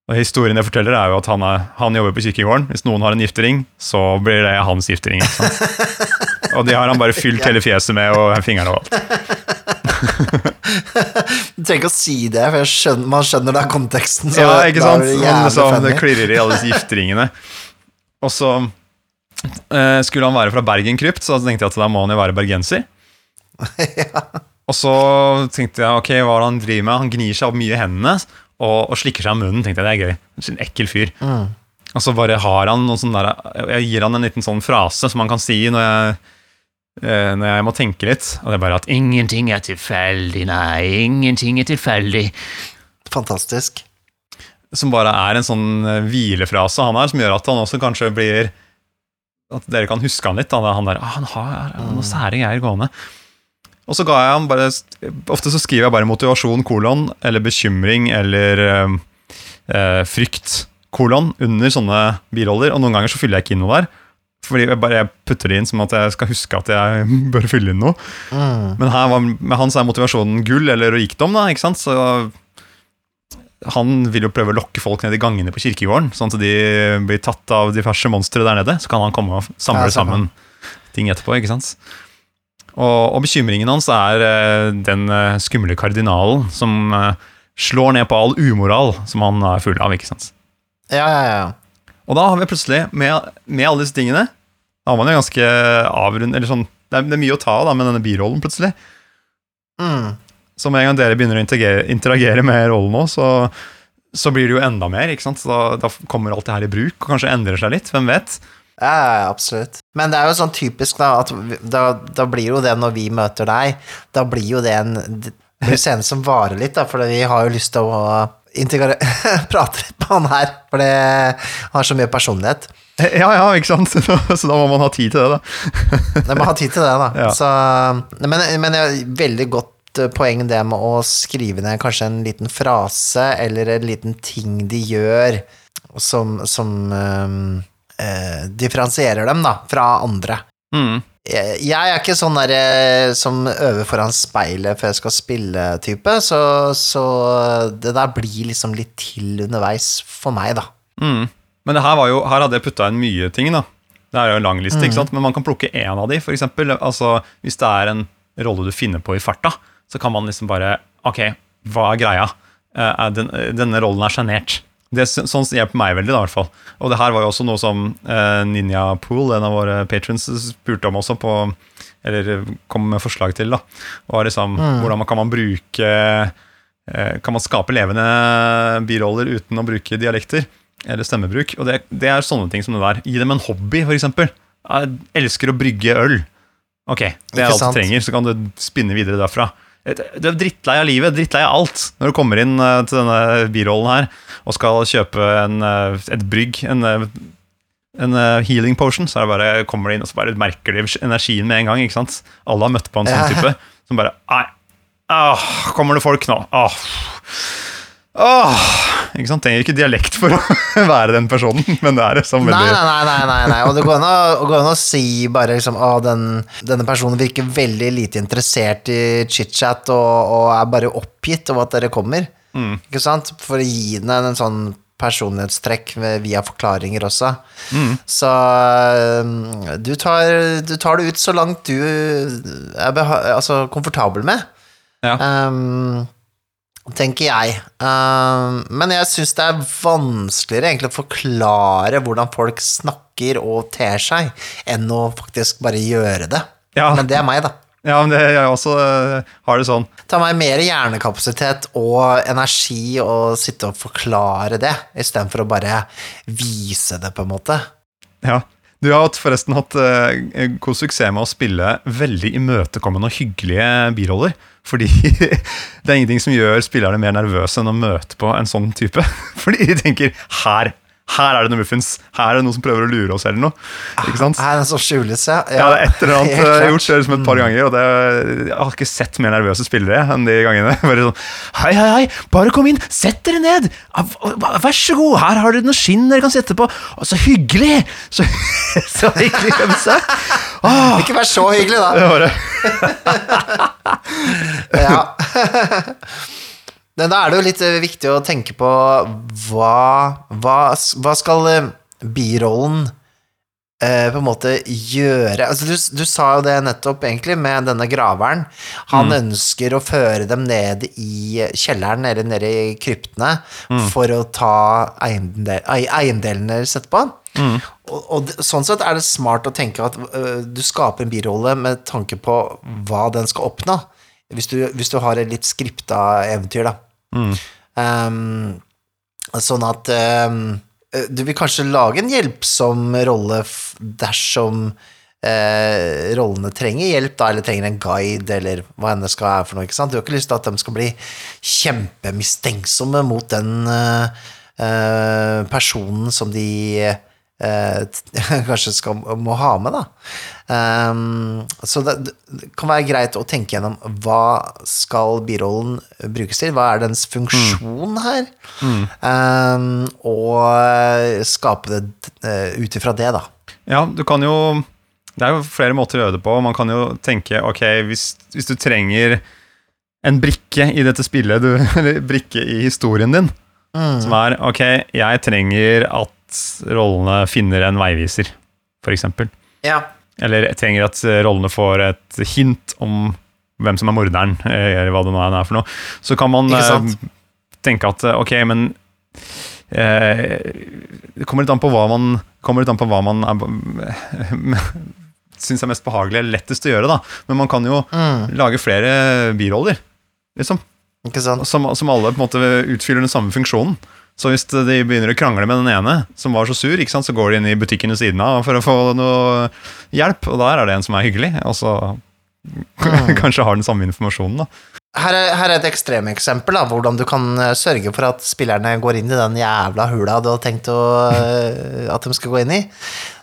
Og Historien jeg forteller, er jo at han, er, han jobber på kirkegården. Hvis noen har en giftering, så blir det hans giftering. Og det har han bare fylt hele fjeset med, og fingrene og alt. Du trenger ikke å si det, for skjønner, man skjønner da konteksten. så Ja, ikke sant? det liksom, det klirrer i alle disse gifteringene. Og så eh, skulle han være fra Bergen krypt, så tenkte jeg at da må han jo være bergenser. Og så tenkte jeg ok, hva er det han driver med? Han gnir seg opp mye i hendene og, og slikker seg av munnen. tenkte jeg, det er gøy. En ekkel fyr. Mm. Og så bare har han noe sånn der, Jeg gir han en liten sånn frase som han kan si når jeg, eh, når jeg må tenke litt. Og det er bare at 'ingenting er tilfeldig', nei, ingenting er tilfeldig. Fantastisk. Som bare er en sånn eh, hvilefrase han har, som gjør at han også kanskje blir At dere kan huske han litt. Han, han der, ah, han har noen sære greier gående. Og så ga jeg han bare Ofte så skriver jeg bare motivasjon, kolon, eller bekymring, eller eh, eh, frykt, kolon, under sånne biroller. Og noen ganger så fyller jeg ikke inn noe der. Fordi jeg bare putter det inn som at jeg skal huske at jeg bør fylle inn noe. Mm. Men her var, med hans er motivasjonen gull eller rikdom, da, ikke sant? Så han vil jo prøve å lokke folk ned i gangene på kirkegården, sånn at de blir tatt av diverse monstre der nede. Så kan han komme og samle Ja, sammen ting etterpå, ikke sant? Og, og bekymringen hans er eh, den eh, skumle kardinalen som eh, slår ned på all umoral som han er full av, ikke sant? Ja, ja, ja. Og da har vi plutselig, med, med alle disse tingene, da har man jo ganske avrund... Eller sånn, det er, det er mye å ta da, med denne birollen, plutselig. Mm. Så med en gang dere begynner å interagere, interagere med rollen nå, så, så blir det jo enda mer. ikke sant? Så da, da kommer alt det her i bruk, og kanskje endrer seg litt. Hvem vet? Ja, absolutt. Men det er jo sånn typisk, da, at vi- da, da blir jo det når vi møter deg, da blir jo det en det blir scene som varer litt, da, for vi har jo lyst til å integrere, prate litt med han her, for det har så mye personlighet. Ja, ja, ikke sant? Så da må man ha tid til det, da. Man må ha tid til det, da. Ja. Så, men, men veldig godt poeng det med å skrive ned kanskje en liten frase eller en liten ting de gjør som, som eh, eh, differensierer dem da, fra andre. Mm. Jeg jeg er ikke sånn der eh, som øver foran speilet før jeg skal spille-type, så, så det der blir liksom litt til underveis for meg, da. Mm. Men det her, var jo, her hadde jeg putta inn mye ting, da. Det er jo en lang liste, ikke sant? men man kan plukke én av de, eksempel. Altså, hvis det er en rolle du finner på i farta, så kan man liksom bare Ok, hva er greia? Eh, den, eh, denne rollen er sjenert. Det er Sånn hjelper meg veldig, da, i hvert fall. Og det her var jo også noe som eh, Ninja Pool, en av våre patrons, spurte om også på Eller kom med forslag til, da. Var liksom Hvordan man kan man bruke eh, Kan man skape levende biroller uten å bruke dialekter? Eller stemmebruk. Og det, det er sånne ting som det der. Gi dem en hobby, eksempel. Jeg elsker å brygge øl. Ok, det er alt du trenger, så kan du spinne videre derfra. Du er drittlei av livet, drittlei av alt. Når du kommer inn eh, til denne birollen her og skal kjøpe en, eh, et brygg, en, eh, en healing potion, så er det bare, kommer du inn og så bare merker du energien med en gang. ikke sant? Alle har møtt på en sånn type som bare Nei, ah, kommer det folk nå? Ah. Ah. Ikke sant? Trenger ikke dialekt for å være den personen, men det er liksom veldig nei, nei, nei, nei, nei. Og det går an å, går an å si bare liksom Å, den, denne personen virker veldig lite interessert i chit-chat og, og er bare oppgitt over at dere kommer. Mm. Ikke sant? For å gi den en sånn personlighetstrekk via forklaringer også. Mm. Så du tar, du tar det ut så langt du er altså, komfortabel med. Ja. Ehm, tenker jeg. Ehm, men jeg syns det er vanskeligere egentlig å forklare hvordan folk snakker og ter seg, enn å faktisk bare gjøre det. Ja. Men det er meg, da. Ja, men det, jeg også eh, har det sånn. Ta meg mer hjernekapasitet og energi og sitte og forklare det, istedenfor å bare vise det, på en måte. Ja. Du har forresten hatt eh, god suksess med å spille veldig imøtekommende og hyggelige biroller. Fordi det er ingenting som gjør spillerne mer nervøse enn å møte på en sånn type. Fordi de tenker her, her er det noe muffins. Her er det noen som prøver å lure oss, eller noe. Ikke sant? Her er det som skjules, ja. Ja, det er et eller annet jeg har gjort det liksom et par ganger, og det, jeg har ikke sett mer nervøse spillere enn de gangene. Bare sånn Hei, hei, hei, bare kom inn, sett dere ned! Ah, Vær så god, her har dere noe skinn dere kan sette på. Og så hyggelig! Så, så hyggelig skal vi se. Ikke vær så hyggelig, da. det var det. Ja. Da er det jo litt eh, viktig å tenke på hva, hva, hva skal eh, birollen eh, på en måte gjøre altså du, du sa jo det nettopp, egentlig, med denne graveren. Han ønsker å føre dem ned i kjelleren eller ned i kryptene for å ta eiendel, eiendelene deres etterpå. Og, og sånn sett er det smart å tenke at uh, du skaper en birolle med tanke på hva den skal oppnå. Hvis du, hvis du har et litt skripta eventyr, da. Um, sånn at um, du vil kanskje lage en hjelpsom rolle dersom eh, rollene trenger hjelp, da, eller trenger en guide, eller hva enn det skal være for noe. ikke sant? Du har ikke lyst til at de skal bli kjempemistenksomme mot den eh, eh, personen som de eh, t- kanskje skal, må ha med, da. Um, så det, det kan være greit å tenke gjennom hva skal birollen brukes til, hva er dens funksjon her, Um, og skape det uh, ut ifra det, da. Ja, du kan jo Det er jo flere måter å gjøre det på. Man kan jo tenke ok, hvis, hvis du trenger en brikke i dette spillet, du, eller brikke i historien din, som er ok, jeg trenger at rollene finner en veiviser, eksempel. Ja. Eller trenger at eh, rollene får et hint om hvem som er morderen, eller hva det nå er for noe. Så kan man eh, tenke at eh, ok, men eh, Det kommer litt an på hva man kommer på hva man syns er mest behagelig eller lettest å gjøre. da Men man kan jo lage flere biroller, liksom. Som, som alle på en måte utfyller den samme funksjonen. Så hvis de begynner å krangle med den ene som var så sur, sant, så går de inn i butikken ved siden av for å få noe hjelp, og der er det en som er hyggelig, og så kanskje har den samme informasjonen. da. Her er, her er et ekstremeksempel, på hvordan du kan eh, sørge for at spillerne går inn i den jævla hula du har tenkt å, eh, at de skal gå inn i.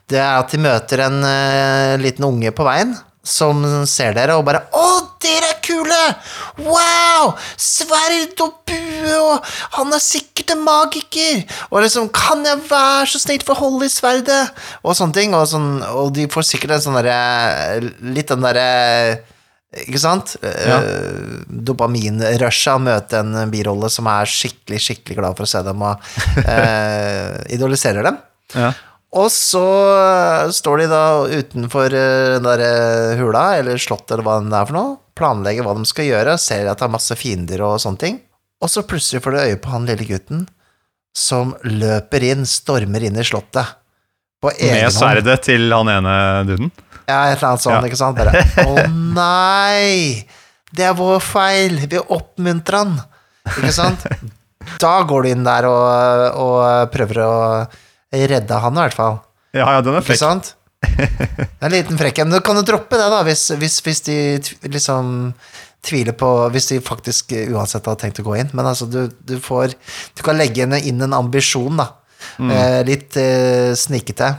Det er at de møter en uh, liten unge på veien som ser dere og bare 'Å, dere er kule! Wow! Sverd og bue, og han er sikkert en magiker!' Og liksom 'Kan jeg være så snill å holde i sverdet?' Og sånne ting. Og, sånn, og de får sikkert en sånn derre Litt den derre ikke sant? Ja. Uh, Dopaminrushet av å møte en birolle som er skikkelig, skikkelig glad for å se dem og uh, idoliserer dem. Ja. Og så står de da utenfor eh, den der eh, hula, eller slottet, eller hva det er for noe, planlegger hva de skal gjøre, ser at det er masse fiender og sånne ting, og så plutselig får de øye på han lille gutten som løper inn, stormer inn i slottet. På egen Med sverdet til han ene duden. Ja, et eller annet sånt, Ja. ikke sant? Bare, å nei, det er vår feil, vi oppmuntrer han, ikke sant? Da går du inn der og, og prøver å redde han i hvert fall, Ja, ja, den er frekk. ikke sant? En liten frekk, men du kan jo droppe det da, hvis, hvis, hvis de liksom tviler på, hvis de faktisk uansett har tenkt å gå inn, men altså, du, du får, du kan legge inn en ambisjon da, eh, litt eh, snikete.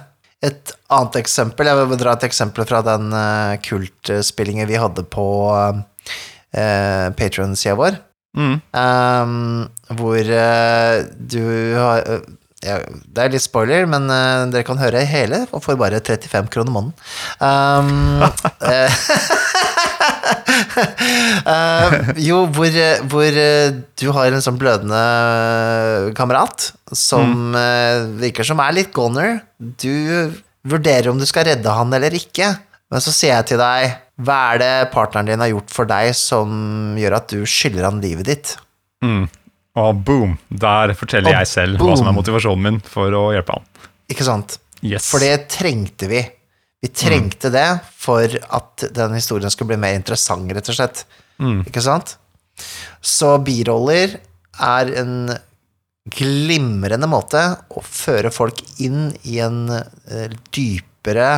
Et annet eksempel, jeg vil dra et eksempel fra den eh, kultspillingen vi hadde på eh, Patreon-sida vår, Mm. Ehm, hvor eh, du har eh, Det er litt spoiler, men uh, dere kan høre hele og får bare 35 kroner måneden. Um, eh, jo, hvor, hvor du har en sånn blødende kamerat som eh, virker som er litt goner. Du vurderer om du skal redde han eller ikke, men så sier jeg til deg hva er det partneren din har gjort for deg som gjør at du skylder han livet ditt? Mm. Og boom, der forteller Og jeg selv hva som er motivasjonen min for å hjelpe han. Ikke sant? Yes. For det trengte vi. Vi trengte det for at den historien skulle bli mer interessant, rett og slett. Mm. Ikke sant? Så biroller er en glimrende måte å føre folk inn i en eh, dypere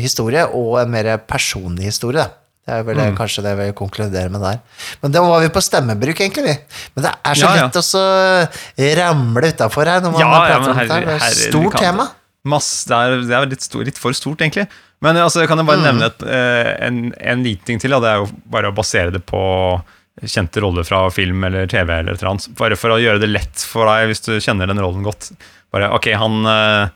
historie, og en mer personlig historie. Det er vel Mm. kanskje det vi konkluderer med der. Men da var vi på stemmebruk, egentlig, vi. Men det er så Ja, ja. å så ramle utafor her når man Ja, prater om her. Det er et stort tema. Masse, det er, det er litt, stor, litt for stort, egentlig. Men altså, jeg kan jeg bare nevne et, eh, en, en liten ting til. Og det er jo bare å basere det på kjente roller fra film eller TV. eller et eller annet. Bare for å gjøre det lett for deg hvis du kjenner den rollen godt. Bare, ok, han, eh,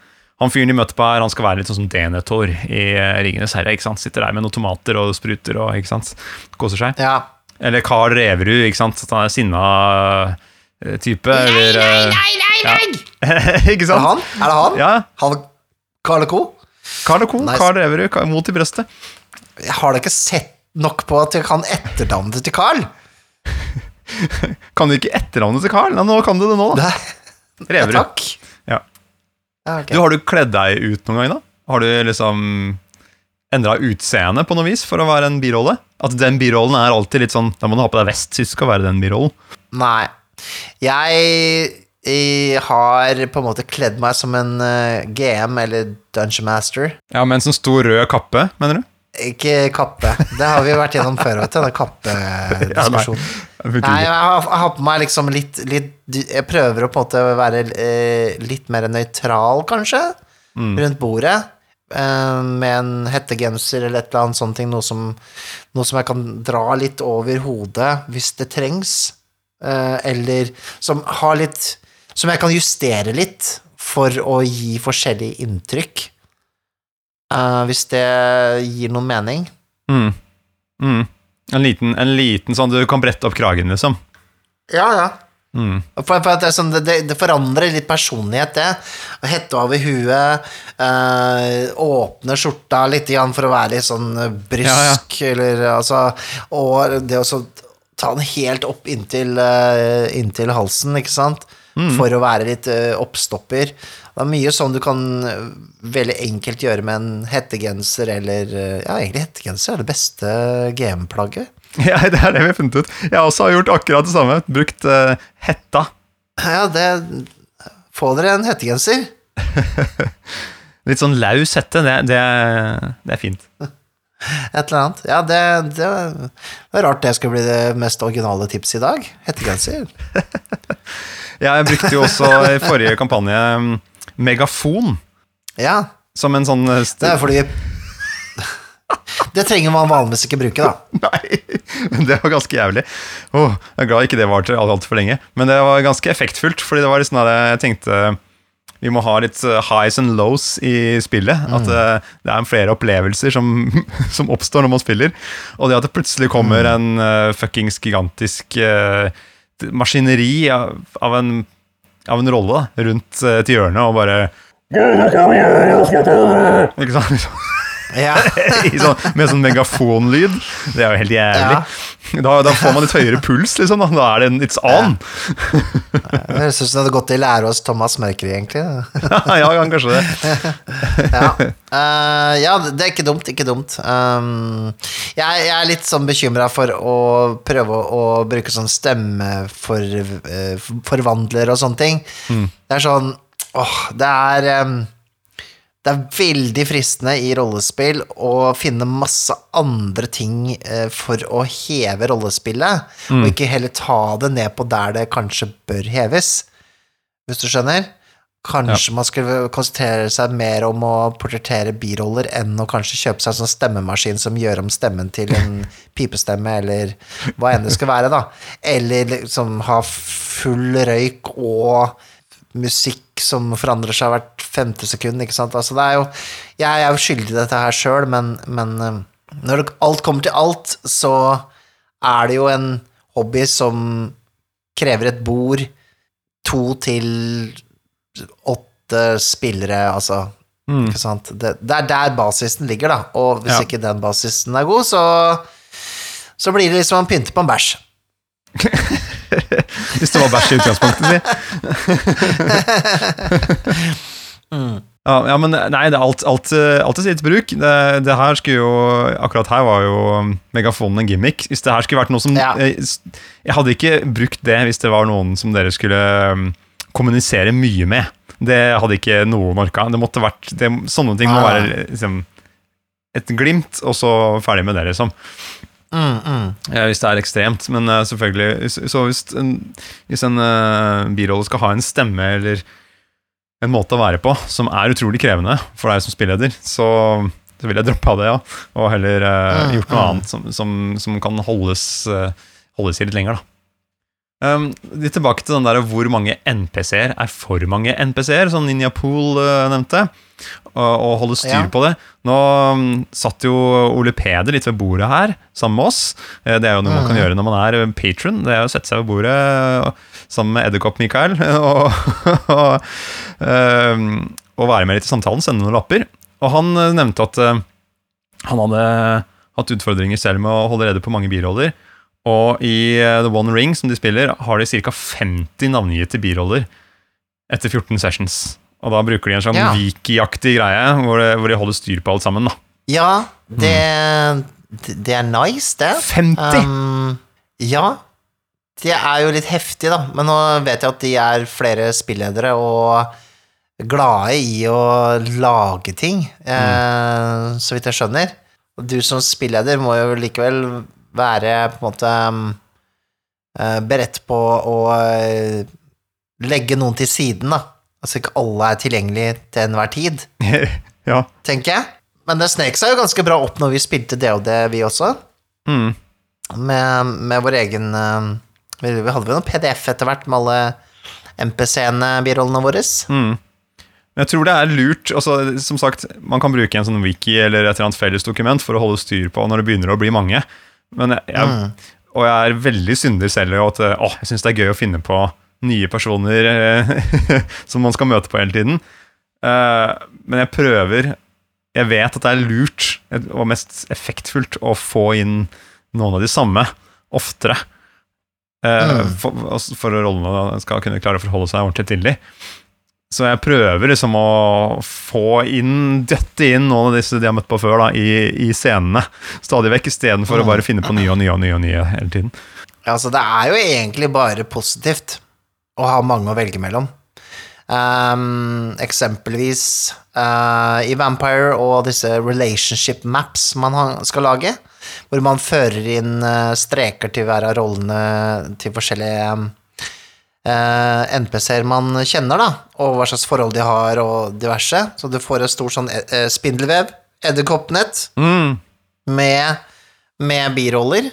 han fyren de møter på her, han skal være litt sånn som Denethor i eh, Ringenes herre. ikke sant? Sitter der med noen tomater og spruter og ikke sant? koser seg. Ja. Eller Carl Reverud, ikke sant? At han er sinna type. Nei, eller, eh, ikke Er det sant? han? Er det han? Ja, Han Carl Co? Carl og Co. Nice. Carl Reverud, mot i brøstet. Jeg har da ikke sett nok på at jeg kan etternavnet til Carl. Kan du ikke etternavnet til Carl? Nei, nå kan du det nå, da. Reverud. Reverud. takk. Ja. Ja. Du, har du kledd deg ut noen gang, da? Har du liksom endra utseende på noe vis for å være en birolle? At den birollen er alltid litt sånn Da må du ha på deg vest hvis du skal være den birollen. Nei. Jeg, jeg har på en måte kledd meg som en uh, GM eller Dungeon Master. Ja, Med en sånn stor rød kappe, mener du? Ikke kappe. Det har vi vært gjennom før, vet du. Den kappediskusjonen. Det Nei, jeg har, jeg har på meg liksom litt, litt Jeg prøver å på en måte være eh, litt mer nøytral, kanskje, Mm. rundt bordet. Eh, med en hettegenser eller et eller annet sånt. Noe som, noe som jeg kan dra litt over hodet hvis det trengs. Eh, eller som har litt Som jeg kan justere litt for å gi forskjellige inntrykk. Eh, hvis det gir noen mening. Mm. Mm. En, liten, en liten sånn Du kan brette opp kragen, liksom. Ja, ja. Mm. For, for det, sånn, det, det, forandrer litt personlighet, det. Å Hette over huet, øh, åpne skjorta litt for å være litt sånn brysk, eller altså Og det å ta den helt opp inntil, øh, inntil halsen, ikke sant? For å være litt øh, oppstopper. Det er mye sånn du kan eh, veldig enkelt gjøre med en hettegenser, eller eh, Ja, egentlig hettegenser er det beste GM-plagget. Ja, det er det vi har funnet ut. Jeg også har gjort akkurat det samme. Brukt uh, hetta. Ja, det Få dere en hettegenser. Litt sånn laus hette. Det, det, det er fint. Et eller annet. Ja, det, det var rart det skulle bli det mest originale tipset i dag. Hettegenser. Ja, jeg brukte jo også i forrige kampanje mm, megafon Ja, som en sånn eh, det er fordi Det trenger man vanligvis ikke bruke, da. Nei, det var ganske jævlig. Åh, jeg er glad ikke det var til altfor lenge. Men det var ganske effektfullt, fordi det var litt sånn at jeg tenkte vi må ha litt eh, highs and lows i spillet. At eh, det er flere opplevelser som, som oppstår når man spiller. Og det at det plutselig kommer en uh, fuckings gigantisk maskineri av, av, en, av en rolle da, rundt eh, et hjørne og bare Ikke sant? Ja. I sånn, med sånn megafonlyd. Det er jo helt jævlig. Da, da får man litt høyere puls, liksom. Da, da er det en it's on. Det høres ut som det hadde gått i lære hos Thomas Mørkeri, egentlig. ja, ja, kanskje det. Ja, Uh, ja det er ikke dumt, ikke dumt. Um, jeg, jeg er litt sånn bekymra for å prøve å, å bruke sånn stemmeforvandler og sånne ting. Det er sånn Åh, det er um, det er veldig fristende i rollespill å finne masse andre ting eh, for å heve rollespillet, og ikke heller ta det ned på der det kanskje bør heves, hvis du skjønner. Kanskje man skulle konsentrere seg mer om å portrettere biroller enn å kanskje kjøpe seg en sånn stemmemaskin som gjør om stemmen til en pipestemme, eller hva enn det skal være, da. Eller liksom ha full røyk og musikk som forandrer seg hvert femte sekund, ikke sant. Altså, det er jo Jeg er jo skyldig i dette her sjøl, men, men eh, når alt kommer til alt, så er det jo en hobby som krever et bord, to til åtte spillere, altså. Mm. Ikke sant? Det, det er der basisen ligger, da. Og hvis Ja. ikke den basisen er god, så så blir det liksom å pynte på en bæsj. Hvis det var bæsj i utgangspunktet, si. Ja, ja, men nei, det er alt, alt, eh, alt til sitt bruk. Det, det her skulle jo Akkurat her var jo megafonen en gimmick. Hvis det her skulle vært noe som Ja. jeg, Jeg hadde ikke brukt det hvis det var noen som dere skulle um, kommunisere mye med. Det hadde ikke noe orka. Det måtte vært det, Sånne ting må være liksom, et glimt, og så ferdig med det, liksom. Mm, mm. hvis det er ekstremt. Men eh, selvfølgelig Så hvis en, hvis en uh, birolle skal ha en stemme eller en måte å være på som er utrolig krevende for deg som spilleder, så, så vil jeg droppe av det, ja. Og heller uh, gjort noe mm. annet som, som, som kan holdes, holdes i litt lenger, da. Um, tilbake til den der hvor mange NPC-er er for mange NPC-er, som Ninja Pool uh, nevnte, og, og holde styr Ja. på det. Nå um, satt jo Ole Peder litt ved bordet her, sammen med oss. Uh, Det er jo noe man kan Mhm. gjøre når man er patron. Det er å sette seg ved bordet uh, sammen med Edderkopp Mikael og, og, um, og være med litt i samtalen, sende noen lapper. Og han eh, nevnte at eh, han hadde hatt utfordringer selv med å holde rede på mange biroller. Og i eh, The One Ring, som de spiller, har de ca. 50 navngitte biroller etter 14 sessions. Og da bruker de en sånn Ja. wiki-aktig greie, hvor, de holder styr på alt sammen. da. Ja, det, det er nice, det. 50! Um, ja. Det er jo litt heftig, da. Men nå vet jeg at de er flere spilledere og glade i å lage ting, eh, så vidt jeg skjønner. Og du som spilleder må jo likevel være på en måte um, eh, beredt på å eh, legge noen til siden, da. Altså ikke alle er tilgjengelig til enhver tid ja. tenker jeg. Men det snek seg jo ganske bra opp når vi spilte DOD, vi også. Mm. Med, med vår egen eh, Vi vi hadde vel noen PDF etter hvert med alle MPC-ene, birollene våre. Mm. Men jeg tror det er lurt altså, Som sagt, man kan bruke en sånn wiki eller et eller annet felles dokument for å holde styr på når det begynner å bli mange. Men jeg, jeg, Mm. Og jeg er veldig synder selv Og at eh, å, jeg syns det er gøy å finne på nye personer eh, som man skal møte på hele tiden. Eh, men jeg prøver Jeg vet at det er lurt og mest effektfullt å få inn noen av de samme oftere. Mm. for, altså for rollene skal kunne klare å forholde seg ordentlig til dem. Så jeg prøver liksom å få inn dette inn noen av disse de har møtt på før, da, i, i scenene. Stadig vekk, istedenfor å bare finne på nye og nye og nye og nye hele tiden. Ja, altså, det er jo egentlig bare positivt å ha mange å velge mellom. Um, eksempelvis uh, i Vampire og disse relationship maps man skal lage, hvor man fører inn eh, streker til hver av rollene til forskjellige eh, NPC-er man kjenner, da, og hva slags forhold de har, og diverse. Så du får et stort sånn eh, spindelvev, edderkoppnett, Mm. med, med biroller.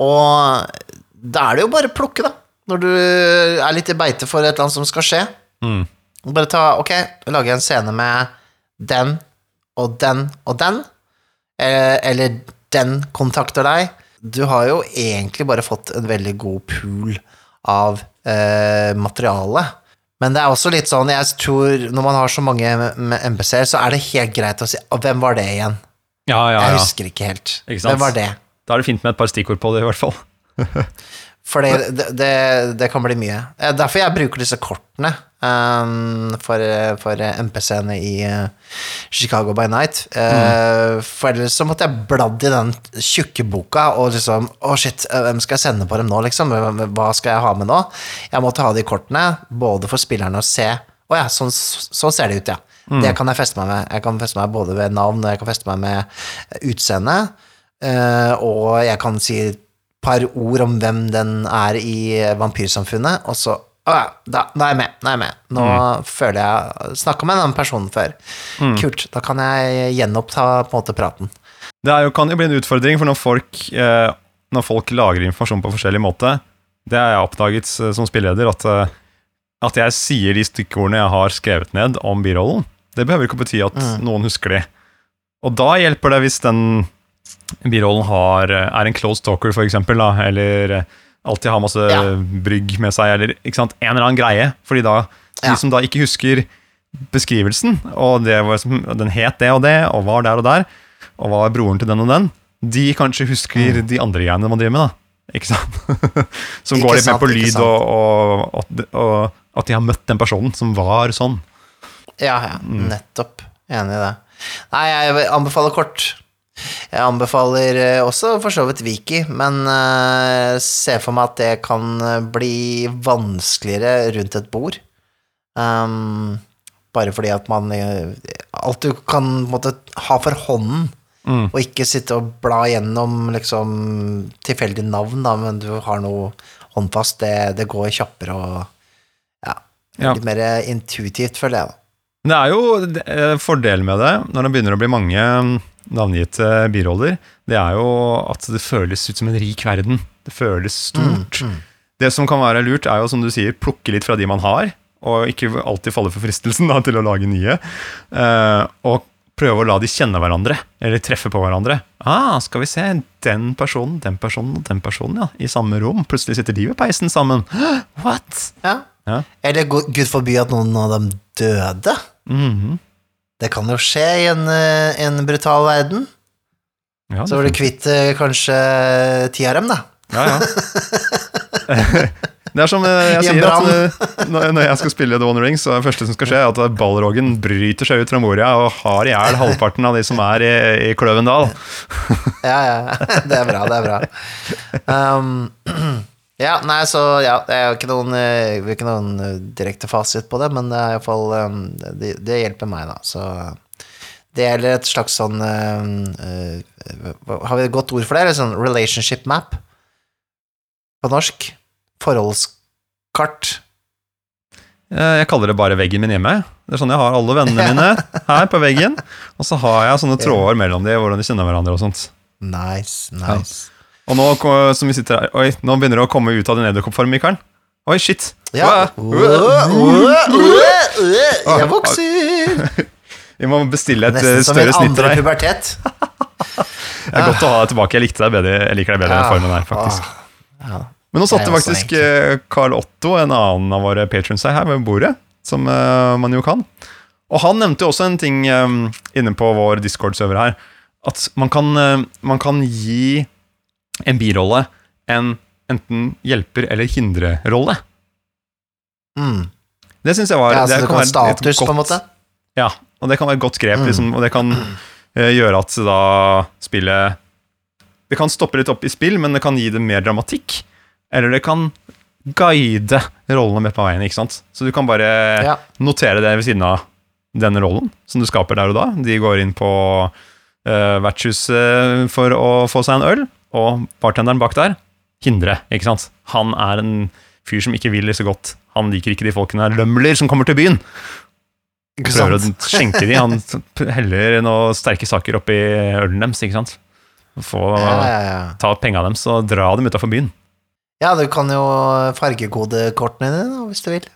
Og da er det jo bare å plukke, da. Når du er litt i beite for et eller annet som skal skje. Mm. Bare ta Ok, lager jeg en scene med den og den og den. Eh, Eller den kontakter deg. Du har jo egentlig bare fått en veldig god pool av eh, materialet. Men det er også litt sånn, jeg tror når man har så mange med MPC-er, så er det helt greit å si Hvem var det igjen? Ja, ja, Jeg husker ikke helt. Ikke? Hvem var det? Da er det fint med et par stikkord på det, i hvert fall. For det, det, det, kan bli mye. Derfor jeg bruker disse kortene um, for, for MPC-ene i uh, Chicago by Night. Eh, For ellers så måtte jeg bladd i den tjukke boka og liksom Å, shit, eh, hvem skal jeg sende på dem nå, liksom? Hva skal jeg ha med nå? Jeg måtte ha de kortene, både for spillerne å se Å ja, sånn, sånn ser det ut, ja. Det kan jeg feste meg med. Jeg kan feste meg både ved navn, og jeg kan feste meg med utseende. uh, og jeg kan si et par ord om hvem den er i vampyrsamfunnet, og så Å ja, da, da er jeg med. Nå er jeg med. Nå føler jeg Snakka med den personen før. Kult. Da kan jeg gjenoppta på en måte praten. Det jo, kan jo bli en utfordring, for når folk, eh, når folk lagrer informasjon på forskjellig måte Det har jeg oppdaget eh, som spilleder, at, eh, at jeg sier de stikkordene jeg har skrevet ned om birollen. Det behøver ikke å bety at Mm. noen husker de. Og da hjelper det hvis den birollen har, eh, er en close talker, for eksempel, da, eller alltid har masse Ja. brygg med seg, eller sant? en eller annen greie. Fordi da, de som da ikke husker beskrivelsen, og det var, den het det og det, og var der og der, og var broren til den og den, de kanskje husker de andre greiene man driver med, da. Ikke sant? som Mm. Går litt mer på lyd, og, og, og, og at de har møtt den personen som var sånn. Ja, ja, nettopp. Enig i det. Nei, jeg anbefaler kort. Jeg anbefaler eh, også for så vidt Viki, men uh, ser for meg at det kan eh, bli vanskeligere rundt et bord. Um, bare fordi at man eh, Alt du kan måtte, ha for hånden, Mm. Og ikke sitte og bla gjennom liksom tilfeldige navn, da, men du har noe håndfast. Det, det går kjappere og ja, Ja. litt mer intuitivt, føler jeg. da. Det er jo eh, fordelen med det, når det begynner å bli mange navngitte biroller, det er jo at det føles ut som en rik verden. Det føles stort. Mm, Det som kan være lurt, er jo som du sier, plukke litt fra de man har, og ikke alltid falle for fristelsen da, til å lage nye. eh, og prøve å la de kjenne hverandre, eller treffe på hverandre. Ah, skal vi se, den personen, den personen og den personen, ja, i samme rom. Plutselig sitter de ved peisen sammen. What? Ja. Ja. Eller gu- gud forby at noen av dem døde. Mhm. Det kan jo skje i en, eh, en brutal verden. ja, Så var du kvitt eh, kanskje ti av dem, da. Ja, ja. Det er som eh, jeg sier, at når når jeg skal spille The One Ring, så er det første som skal skje, at ballroggen bryter seg ut fra Moria og har i hjel halvparten av de som er i, i Kløvendal. Ja, ja. Det er bra, det er bra. Um, ja, nei, så ja, er jo ikke noen, eh, ikke noen eh, direkte fasit på det, men det er iallfall um, det, det hjelper meg, da. Så det gjelder et slags sånn eh, Har vi et godt ord for det? Eller sånn relationship map på norsk? Forholdskart. Eh, Jeg kaller det bare veggen min hjemme. Det er sånn jeg har alle vennene mine her på veggen. Og så har jeg sånne tråder mellom dem, hvordan de kjenner hverandre og sånt. Nice, nice. Og nå som vi sitter her, oi, nå begynner det å komme ut av din edderkoppform, Mikael. Oi, shit. Ja. Jeg vokser! Vi må bestille et større snitt til deg. Nesten som en andre pubertet. Det er godt å ha deg tilbake. Jeg likte deg bedre, jeg liker deg bedre i formen her, faktisk. Ah, ja. Men nå satte faktisk eh, Carl Otto, en annen av våre patrons, her ved bordet, som eh, man jo kan. Og han nevnte jo også en ting eh, inne på vår Discord-server her, at man kan, eh, man kan gi en birolle en enten hjelper- eller hindrerolle. Mm. Det syns jeg var Ja, så det det kan være et godt, på en måte? Ja, og det kan være et godt grep, Mm. liksom, og det kan uh, gjøre at da spillet Det kan stoppe litt opp i spill, men det kan gi det mer dramatikk. Eller det kan guide rollene med på veien, ikke sant. Så du kan bare Ja. notere det ved siden av denne rollen som du skaper der og da. De går inn på uh, vertshuset for å få seg en øl, og bartenderen bak der hindre, ikke sant. Han er en fyr som ikke vil det så godt. Han liker ikke de folkene her lømler som kommer til byen. Ikke Prøver å skjenke de. Han heller noen sterke saker oppi ølen deres, ikke sant. Få Ja, ja, ja. ta penga deres og dra dem utafor byen. ja, du kan jo fargekode kortene dine, hvis du vil.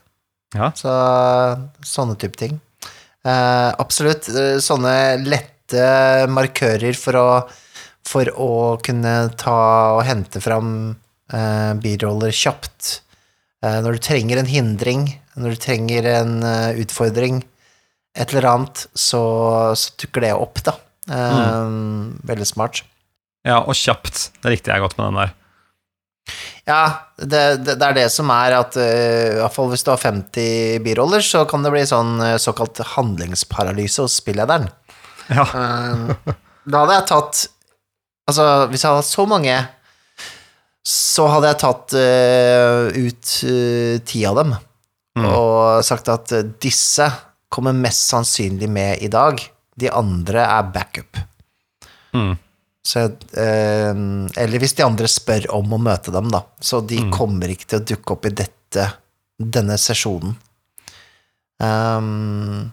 Ja. Så sånne type ting. Uh, absolutt. eh, Sånne lette markører for å, for å kunne ta og hente fram eh, biroller kjapt. Eh, når du trenger en hindring, når du trenger en eh, utfordring, et eller annet, så, så dukker det opp, da. Eh, Veldig smart. Ja, og kjapt. Det likte jeg godt med den der. Ja, det, det, det er det som er at uh, i hvert fall hvis du har 50 biroller, så kan det bli sånn uh, såkalt handlingsparalyse hos spillederen. Ja. uh, da hadde jeg tatt Altså, hvis jeg hadde hatt så mange, så hadde jeg tatt uh, ut uh, ti av dem Mm. og sagt at disse kommer mest sannsynlig med i dag. De andre er backup. Mm. Så, uh, eller hvis de andre spør om å møte dem, da. Så de Mm. kommer ikke til å dukke opp i dette, denne sesjonen. Ehm,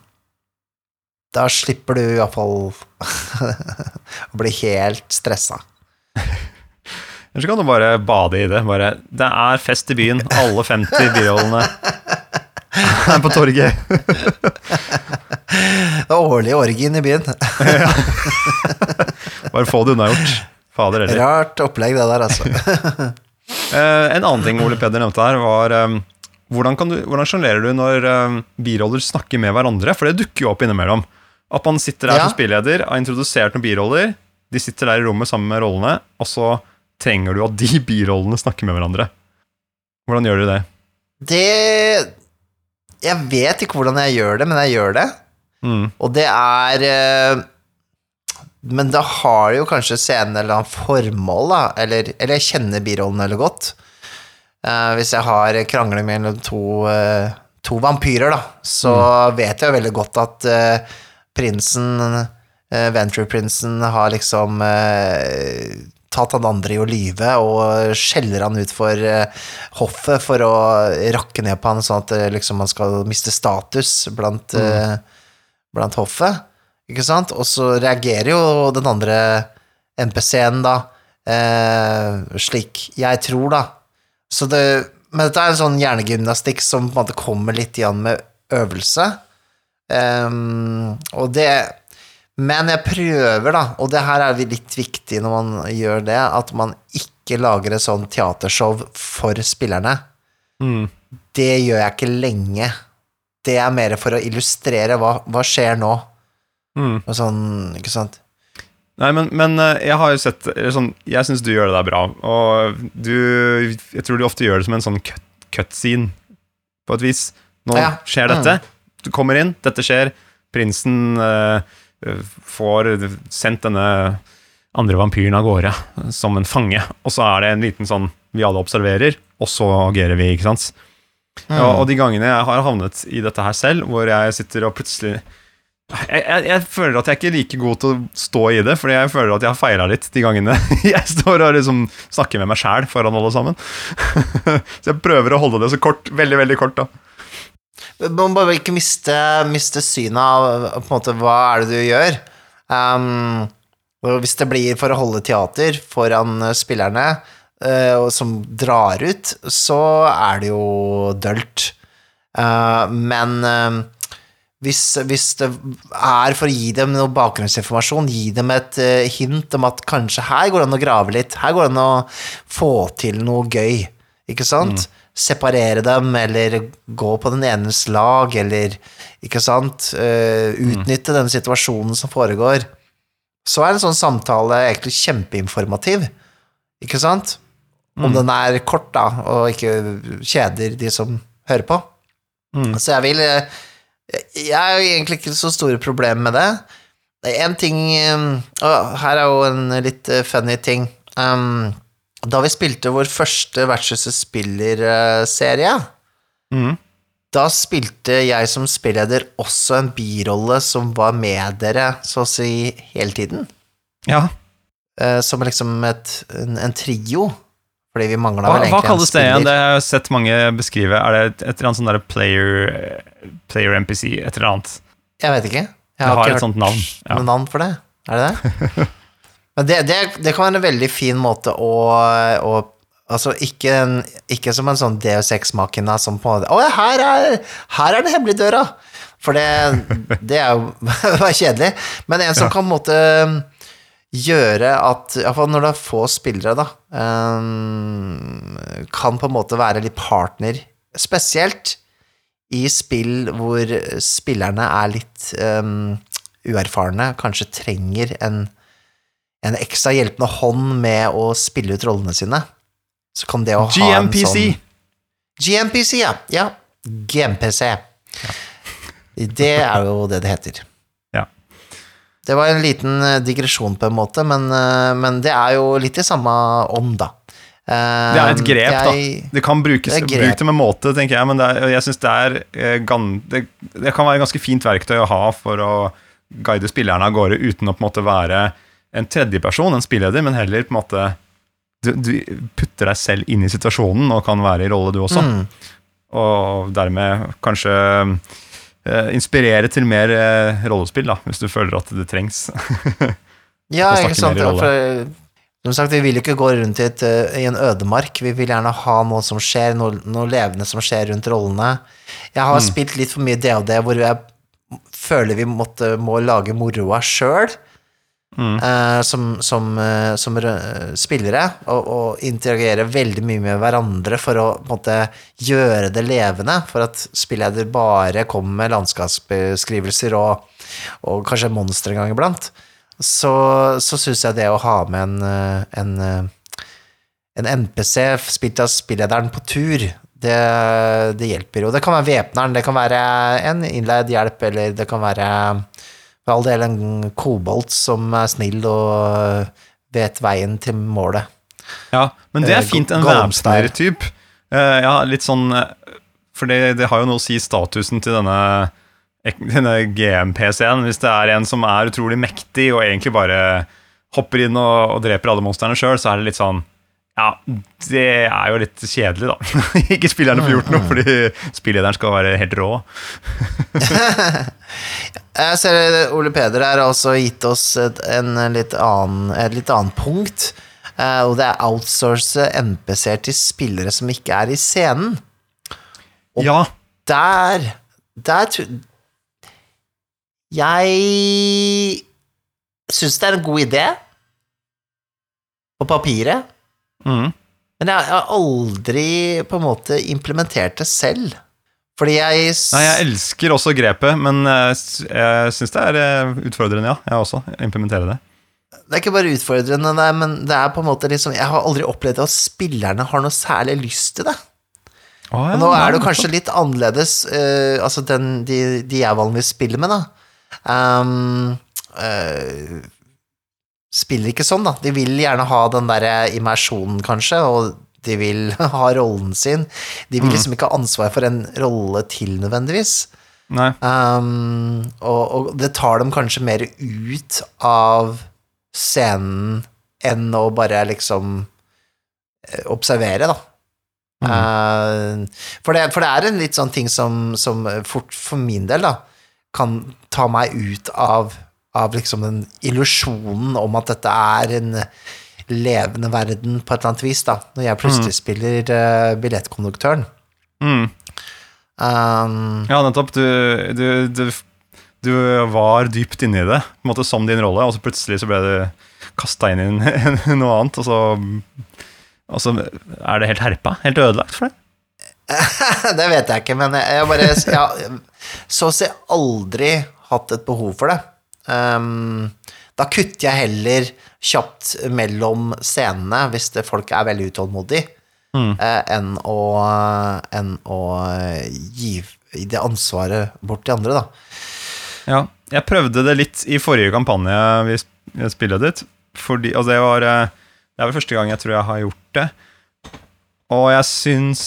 da slipper du iallfall å bli helt stressa. Eller så kan du bare bade i det. Bare, det er fest i byen. Alle 50 birollene er på torget. Det er årlig orgien i byen. Bare få det unnagjort. Fader heller. Rart opplegg, det der, altså. Eh, en annen ting Ole Peder nevnte her, var eh, hvordan, kan du, hvordan sjonglerer du når eh, biroller snakker med hverandre? For det dukker jo opp innimellom. At man sitter der Ja. som spilleder, har introdusert noen biroller, de sitter der i rommet sammen med rollene, og så trenger du at de birollene snakker med hverandre. Hvordan gjør du det? Det Jeg vet ikke hvordan jeg gjør det, men jeg gjør det. Mm. Og det er eh, Men da har jo kanskje scenen eller annet formål, da. Eller, eller jeg kjenner birollene veldig godt. Uh, hvis jeg har krangling mellom to, uh, to vampyrer, da, så vet jeg jo veldig godt at eh, prinsen eh, Venture-prinsen har liksom eh, tatt han andre i å lyve og skjeller han ut for eh, hoffet for å rakke ned på han sånn at liksom han skal miste status blant, mm. blant hoffet. Ikke sant? Og så reagerer jo den andre NPC-en da eh, slik jeg tror, da. Så det, men dette er en sånn hjernegymnastikk som på en måte kommer litt igjen med øvelse. Ehm, og det Men jeg prøver, da, og det her er litt viktig når man gjør det, at man ikke lager et sånn teatershow for spillerne. Mm. Det gjør jeg ikke lenge. Det er mer for å illustrere hva, hva skjer nå. Mm. Og sånn, ikke sant? Nei, men, men eh, jeg har jo sett sånn, Jeg syns du gjør det der bra. Og du Jeg tror du ofte gjør det som en sånn cut, cut scene, på et vis. Nå Ja. skjer dette. Du kommer inn, dette skjer. Prinsen eh, får sendt denne andre vampyren av gårde som en fange. Og så er det en liten sånn vi alle observerer, og så agerer vi, ikke sant. Ja, og de gangene jeg har havnet i dette her selv, hvor jeg sitter og plutselig jeg, jeg, jeg føler at jeg er ikke like god til å stå i det, fordi jeg føler at jeg har feila litt de gangene jeg står og liksom snakker med meg sjæl foran alle sammen. så jeg prøver å holde det så kort, veldig, veldig kort, da. Man må bare ikke miste, miste synet av på en måte, hva er det du gjør. Um, hvis det blir for å holde teater foran eh, spillerne, uh, som drar ut, så er det jo dølt. Uh, men uh, hvis, hvis det er for å gi dem noe bakgrunnsinformasjon, gi dem et hint om at kanskje her går det an å grave litt, her går det an å få til noe gøy, ikke sant? Separere dem, eller gå på den enes lag, eller ikke sant? uh, utnytte den situasjonen som foregår. Så er en sånn samtale egentlig kjempeinformativ, ikke sant? Om den er kort, da, og ikke kjeder de som hører på. Mm. Så jeg vil eh, Jeg har egentlig ikke så store problemer med det. En ting Å, Her er jo en litt eh, funny ting. Um, da vi spilte vår første Vertshuset spiller-serie, mm. da spilte jeg som spilleder også en birolle som var med dere, så å si, hele tiden. Ja. Eh, som liksom et, en, en trio. Fordi vi mangla vel egentlig en kalles det igjen? Det har jeg sett mange beskrive. Er det et, et eller annet sånn derre player, player NPC? Et eller annet. Jeg vet ikke. Jeg har, har ikke sånt navn. Ja. noe navn for det. Er det det? Men det, det, det kan være en veldig fin måte å, å Altså, ikke, en, ikke som en sånn Deus Ex-makina som på en måte Å, her er, her er den hemmelige døra! For det, det er jo kjedelig. Men en som Ja. kan på måte gjøre at Iallfall når det er få spillere, da, eh, kan på en måte være litt partner. Spesielt i spill hvor spillerne er litt um, uerfarne, kanskje trenger en, en ekstra hjelpende hånd med å spille ut rollene sine. Så kan det å ha en sånn GMPC, ja. ja. GMPC. Det er jo det det heter. Ja. Det var en liten eh, digresjon på en måte, men, eh, men det er jo litt i samme ånd, da. Eh, Det er et grep, da. Det kan brukes, Det grep. bruk det med måte, tenker jeg, men er, jeg synes det, er, det, det kan være et ganske fint verktøy å ha for å guide spillerne av gårde uten å på en måte være en tredjeperson, en spilleder, men heller på en måte du, du putter deg selv inn i situasjonen og kan være i rolle, du også. Mm. Og dermed kanskje eh, inspirere til mer eh, rollespill, da, hvis du føler at det trengs. Ja, ikke sant. rolle. For, som sagt, vi vil jo ikke gå rundt i, et, eh, i en ødemark. Vi vil gjerne ha noe som skjer, noe, noe levende som skjer rundt rollene. Jeg har Mm. spilt litt for mye DOD hvor jeg føler vi måtte, må lage moroa sjøl. Eh, som, som, uh, som spillere, og, og interagere veldig mye med hverandre for å måte gjøre det levende, for at spilleder bare kommer med landskapsbeskrivelser og, og kanskje monstre en gang iblant, så, så syns jeg det å ha med en, eh, en, en NPC spilt av spillederen på tur, det, det hjelper jo. Det kan være væpneren, det kan være en innleid hjelp, eller det kan være for all del en kobolt som er snill og vet veien til målet. Ja, men det Eh, er fint, en Gollum-style. væpner-typ. ja, litt sånn eh, For det, det har jo noe å si statusen til denne denne GM-PC-en. Hvis det er en som er utrolig mektig og egentlig bare hopper inn og, og dreper alle monstrene sjøl, så er det litt sånn Ja, det er jo litt kjedelig, da. Ikke spillerne får gjort noe, fordi spillederen skal være helt rå. Jeg ser Ole Peder har også gitt oss et, en litt annen, et litt annet punkt. eh, og det er outsource NPC-er til spillere som ikke er i scenen. Og- Ja, Der Der Jeg syns det er en god idé. På papiret. Mm. Men jeg jeg har aldri på en måte implementert det selv. Fordi jeg Nei, jeg elsker også grepet, men jeg, s- syns det er eh, utfordrende, ja. Jeg også. Implementere det. Det er ikke bare utfordrende, nei, men det er på en måte liksom Jeg har aldri opplevd at spillerne har noe særlig lyst til det. Oh, ja, nå er det kanskje litt annerledes, uh, altså den, de, de jeg vanligvis spiller med, da. Um, eh, spiller ikke sånn, da. De vil gjerne ha den derre immersjonen, kanskje, og de vil ha rollen sin. De vil Mhm. liksom ikke ha ansvar for en rolle til, nødvendigvis. Ehm, og, og det tar dem kanskje mer ut av scenen enn å bare liksom eh, observere, da. Mm. Uh, for, det, for det er en litt sånn ting som, som fort, for min del, da, kan ta meg ut av, av liksom den illusjonen om at dette er en levende verden på et eller annet vis, da, når jeg plutselig spiller uh, billettkonduktøren. Mm. Um, Ja, nettopp. Du, du, du, du var dypt inne i det, på en måte som din rolle, og så plutselig så ble du kasta inn i noe annet, og så, og så er det helt herpa. Helt ødelagt for deg. det vet jeg ikke, men jeg, jeg bare jeg, Så å si aldri hatt et behov for det. Um, da kutter jeg heller kjapt mellom scenene hvis det, folk er veldig utålmodige, Mm. uh, enn å, enn å gi det ansvaret bort til andre, da. Ja, jeg prøvde det litt i forrige kampanje vi spilte dit. Fordi, altså det, var, eh, det er vel første gang jeg tror jeg har gjort det. Og jeg syns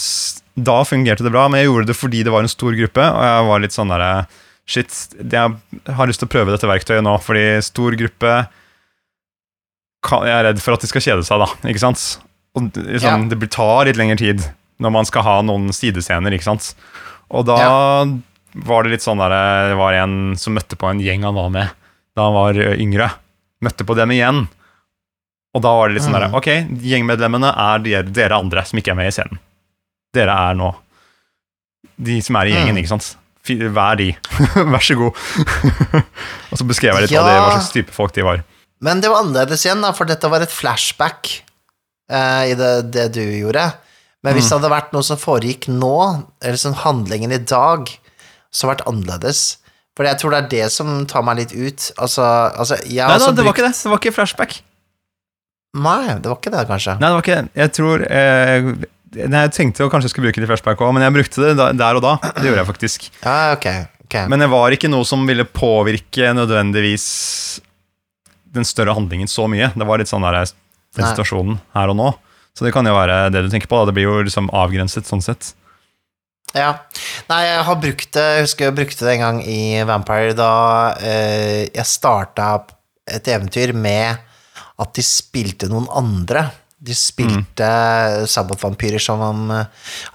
Da fungerte det bra, men jeg gjorde det fordi det var en stor gruppe. Og jeg var litt sånn derre Shit, jeg har lyst til å prøve dette verktøyet nå, fordi stor gruppe kan, Jeg er redd for at de skal kjede seg, da. Ikke sant? Og det- ja. det tar litt lengre tid når man skal ha noen sidescener, ikke sant. Og da var det litt sånn der Det var en som møtte på en gjeng han var med da han var yngre. Møtte på dem igjen. Og da var det litt sånn Mm. der Ok, gjengmedlemmene er dere, dere andre som ikke er med i scenen. Dere er nå de som er i gjengen, Mm. ikke sant. Vær de. Vær så god. og så beskrev jeg litt hva, Ja. det, hva slags type folk de var. Men det var annerledes igjen, da, for dette var et flashback eh, i det, det du gjorde. Men hvis det hadde vært noe som foregikk nå, eller sånn handlingen i dag, så hadde det vært annerledes. For jeg tror det er det som tar meg litt ut. Altså, altså Nei, da, det var ikke det. Det var ikke flashback. Nei, det var ikke det, kanskje. Nei, det var ikke det. Jeg tror eh, Jeg tenkte jeg kanskje jeg skulle bruke det i flashback òg, men jeg brukte det der og da. Det gjorde jeg faktisk. Ah, ok. okay. Men det var ikke noe som ville påvirke nødvendigvis den større handlingen så mye. Det var litt sånn der den situasjonen her og nå. Så det kan jo være det du tenker på. Da. Det blir jo liksom avgrenset sånn sett. Ja. Nei, jeg har brukt det Jeg husker jeg brukte det en gang i Vampire da eh, jeg starta et eventyr med at de spilte noen andre. De spilte sabbatvampyrer som om, eh,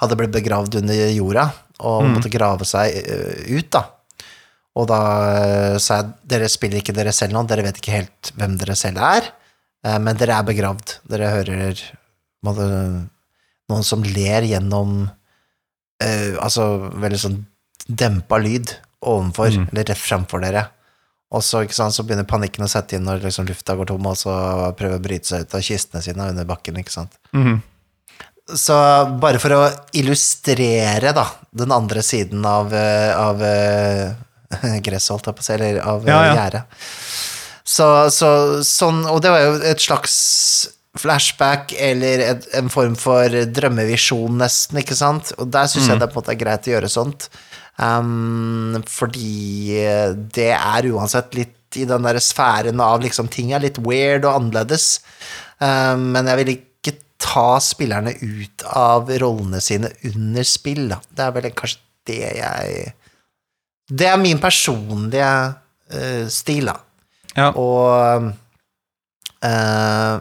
hadde blitt begravd under jorda og måtte grave seg eh, ut, da. Og da eh, sa jeg dere spiller ikke dere selv nå, dere vet ikke helt hvem dere selv er, men dere er begravd. Dere hører måtte, noen som ler gjennom uh, altså veldig sånn dempa lyd ovenfor, Mm. eller rett framfor dere. Og så, sant, så begynner panikken å sette inn når liksom lufta går tom, og så prøver å bryte seg ut av kistene sine under bakken, ikke sant. Mhm. Så bare for å illustrere, da, den andre siden av, eh, av eh, gresset, holdt jeg på å si, eller av Ja, ja, ja. gjerdet. Så, så sånn, og det var jo et slags flashback eller et, en form for drømmevisjon, nesten, ikke sant? Og der syns jeg det på en måte er greit å gjøre sånt. Um, fordi det er uansett litt i den der sfæren av liksom ting er litt weird og annerledes. Um, men jeg vil ikke ta spillerne ut av rollene sine under spill, da. Det er vel kanskje det jeg Det er min personlige uh, stil, da. Ja. Og uh,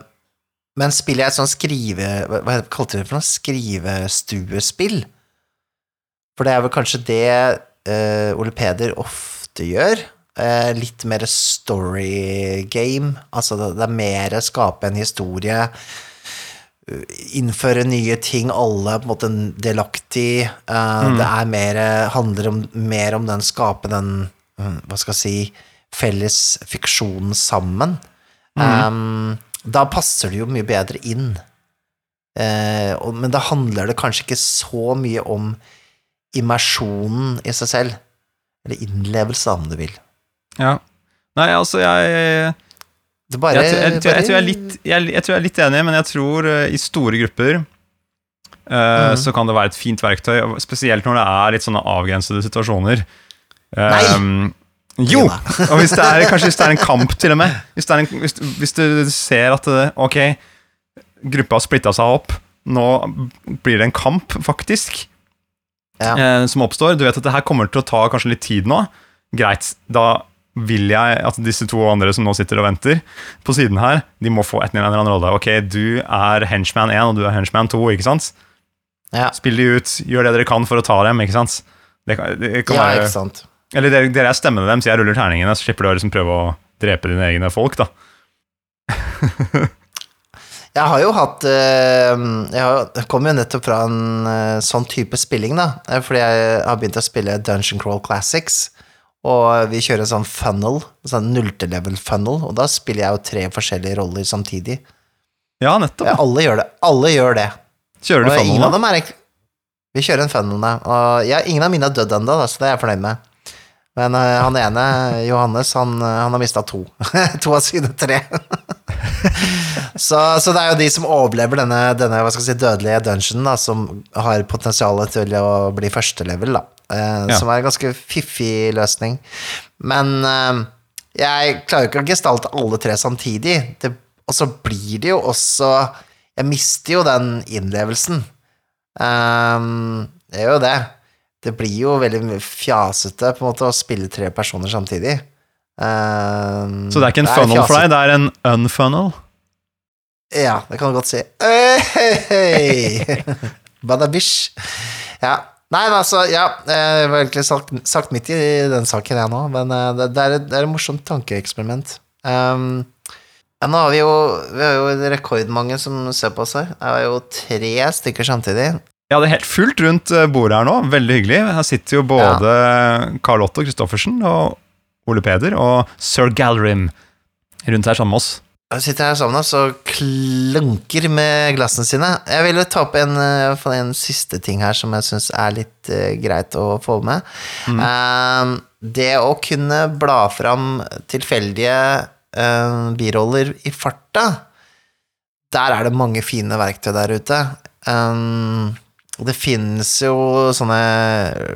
Men spiller jeg et sånn skrive... Hva hva kalte du det for noe? Skrivestuespill? For det er vel kanskje det uh, Ole Peder ofte gjør. Uh, litt mer story game. Altså det, det er mer skape en historie. eh, Innføre nye ting, alle på en måte delaktig. Eh, Det er mer, handler om, mer om den skape den mm, Hva skal jeg si felles fiksjonen sammen. Um, da passer det jo mye bedre inn. Men da handler det kanskje ikke så mye om immersjonen i seg selv. Eller innlevelse, om du vil. ja. Nei, altså, jeg Det bare, jeg, jeg, jeg, tror jeg, er litt, jeg, tror jeg er litt enig, men jeg tror uh, i store grupper uh, mm. så kan det være et fint verktøy, spesielt når det er litt sånne avgrensede situasjoner. Nei! Um, jo! Og hvis det er, kanskje hvis det er en kamp, til og med. Hvis, det en, hvis, hvis du ser at det, ok, gruppa har splitta seg opp, nå blir det en kamp, faktisk, Ja. eh, som oppstår. Du vet at det her kommer til å ta kanskje litt tid nå. Greit, da vil jeg at disse to andre som nå sitter og venter på siden her, de må få et eller annet rolle. Ok, du er henchman 1, og du er henchman 2, ikke sant? Ja, Spill de ut, gjør det dere kan for å ta dem, ikke sant? Det kan, det kan ja være, ikke sant. eller dere, dere er stemmene deres, jeg ruller terningene, så slipper du å liksom prøve å drepe dine egne folk, da. Jeg har jo hatt eh, Jeg kommer kom jo nettopp fra en eh, sånn type spilling, da. Fordi jeg har begynt å spille Dungeon Crawl Classics. Og vi kjører en sånn funnel, sånn nulltelevel funnel, og da spiller jeg jo tre forskjellige roller samtidig. Ja, nettopp. Ja, alle gjør det. Alle gjør det. Kjører du funnel, da? Vi kjører en funnel, da. Og ja, ingen av mine har dødd ennå, så det er jeg fornøyd med. Men eh, han ene, Johannes, han, eh, han har mista to. to av sine tre. så, så det er jo de som overlever denne, denne si, dødelige dungeonen, da, som har potensial til å bli førstelevel, da. Eh, Ja. Som er en ganske fiffig løsning. Men eh, jeg klarer jo ikke å gestalte alle tre samtidig. Det, og så blir det jo også Jeg mister jo den innlevelsen. Um, det er jo det. Det blir jo veldig fjasete på en måte å spille tre personer samtidig. Um, Så det er ikke en funnel for deg, det er en unfunnel? Ja, det kan du godt si. Badabish. Ja. Nei, men altså, ja, jeg var egentlig sagt, sagt midt i den saken, jeg nå, men eh, det, det, er, et- det er et morsomt tankeeksperiment. Um, ja, nå har vi jo, vi har jo rekordmange som ser på oss her. Det er jo tre stykker samtidig. Ja, det er helt fullt rundt eh, bordet her nå. Veldig hyggelig. Her sitter jo både Carl Otto Christoffersen og Ole Peder og sir Galrim rundt her sammen med oss. Jeg sitter her sammen med oss og klunker med glassene sine. Jeg ville ta opp en, eh, en siste ting her som jeg syns er litt uh, greit å få med. Eh, det å kunne bla fram tilfeldige eh, biroller i farta, der er det mange fine verktøy der ute. Um, det finnes jo sånne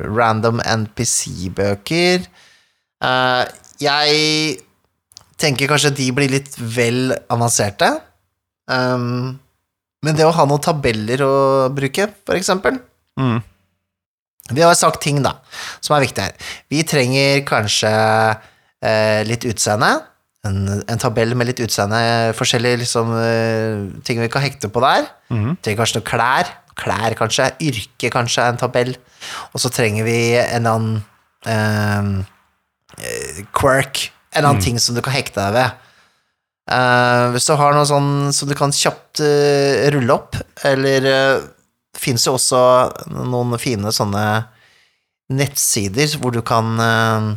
random NPC-bøker. Eh, jeg tenker kanskje de blir litt vel avanserte. Um, men det å ha noen tabeller å bruke, for eksempel Mm. Vi har sagt ting, da, som er viktig her. Vi trenger kanskje eh, litt utseende. En, en tabell med litt utseende, forskjellige liksom, eh, ting vi kan hekte på der. Mhm. Trenger kanskje noen klær. Klær, kanskje. Yrke, kanskje, en tabell. Og så trenger vi en eller annen eh, eh, quirk. En eller annen ting som du kan hekte deg ved. Uh, hvis du har noe sånn som du kan kjapt uh, rulle opp, eller uh, Det fins jo også noen fine sånne nettsider hvor du kan uh,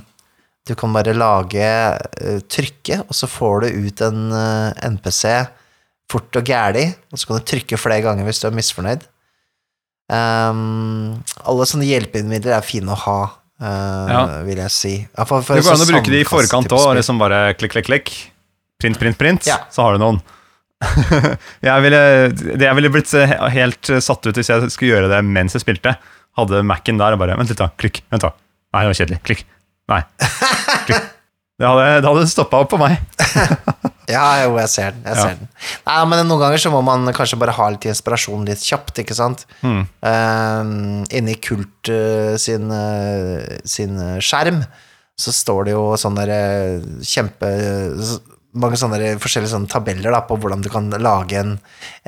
Du kan bare lage eh, trykke, og så får du ut en eh, NPC fort og gæli, og så kan du trykke flere ganger hvis du er misfornøyd. Um, alle sånne hjelpemidler er fine å ha, uh, Ja. vil jeg si. Ja, for, for Det går an å sånn bruke de i forkant òg, liksom bare klikk, klikk, klikk. Print, print, print, Ja. så har du noen. jeg ville, det jeg ville blitt helt satt ut hvis jeg skulle gjøre det mens jeg spilte. Hadde Mac-en der og bare Vent litt, da. Klikk. Vent, da. Nei, det var kjedelig. Klikk. Nei. Klikk. Det hadde, det hadde stoppa opp på meg. Ja, jo, jeg ser den. Jeg ser den. Nei, men noen ganger så må man kanskje bare ha litt inspirasjon litt kjapt, ikke sant? Mm. Uh, inni Kult uh, sin, uh, sin eh, skjerm så står det jo sånne der, kjempe mange sånne der forskjellige sånne tabeller da, på hvordan du kan lage en,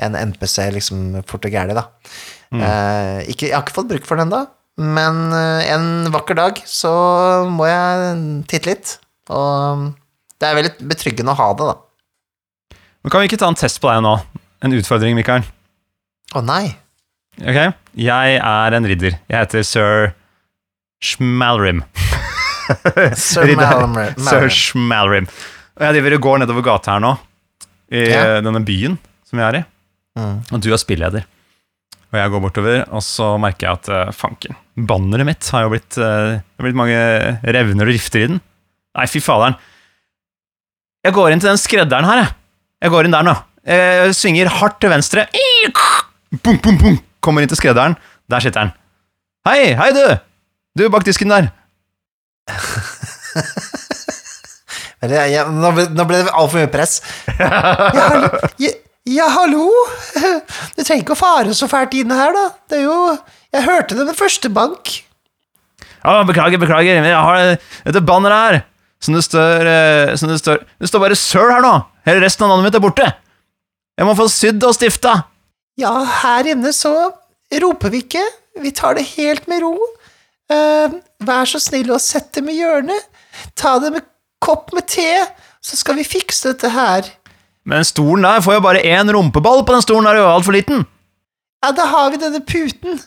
en NPC liksom fort og gærlig, da. Eh, ikke, jeg har ikke fått bruk for den ennå, men en vakker dag så må jeg titte litt. Og det er veldig betryggende å ha det, da. Men kan vi ikke ta en test på deg nå? En utfordring, Mikael. Å nei. Ok? Jeg er en ridder. Jeg heter sir Schmalrim. Sir Schmalrim. Og jeg driver og går nedover gata her nå, i eh, denne byen som jeg er i. Mm. Og du er spilleder. Og jeg går bortover, og så merker jeg at uh, fanken, banneret mitt har jo blitt uh, Det har blitt mange revner og rifter i den. Nei, fy faderen. Jeg går inn til den skredderen her, jeg. Jeg går inn der nå. Jeg svinger hardt til venstre. Bum, bum, bum. Kommer inn til skredderen. Der sitter han. Hei, hei du! Du bak disken der. Jeg, nå, ble, nå ble det altfor mye press. Ja, hallo. Ja, ja, hallo? Du trenger ikke å fare så fælt inn her, da. Det er jo Jeg hørte det med første bank. Ja, beklager, beklager, jeg har dette banneret her. Som det står eh, Som det står Det står bare 'Sir' her nå. Hele resten av navnet mitt er borte. Jeg må få sydd og stifta. Ja, her inne så roper vi ikke. Vi tar det helt med ro. Uh, vær så snill å sette dem i hjørnet. Ta dem en kopp med te, så skal vi fikse dette her. Men stolen der får jo bare én rumpeball på den stolen, der, er jo altfor liten. Ja, da har vi denne puten.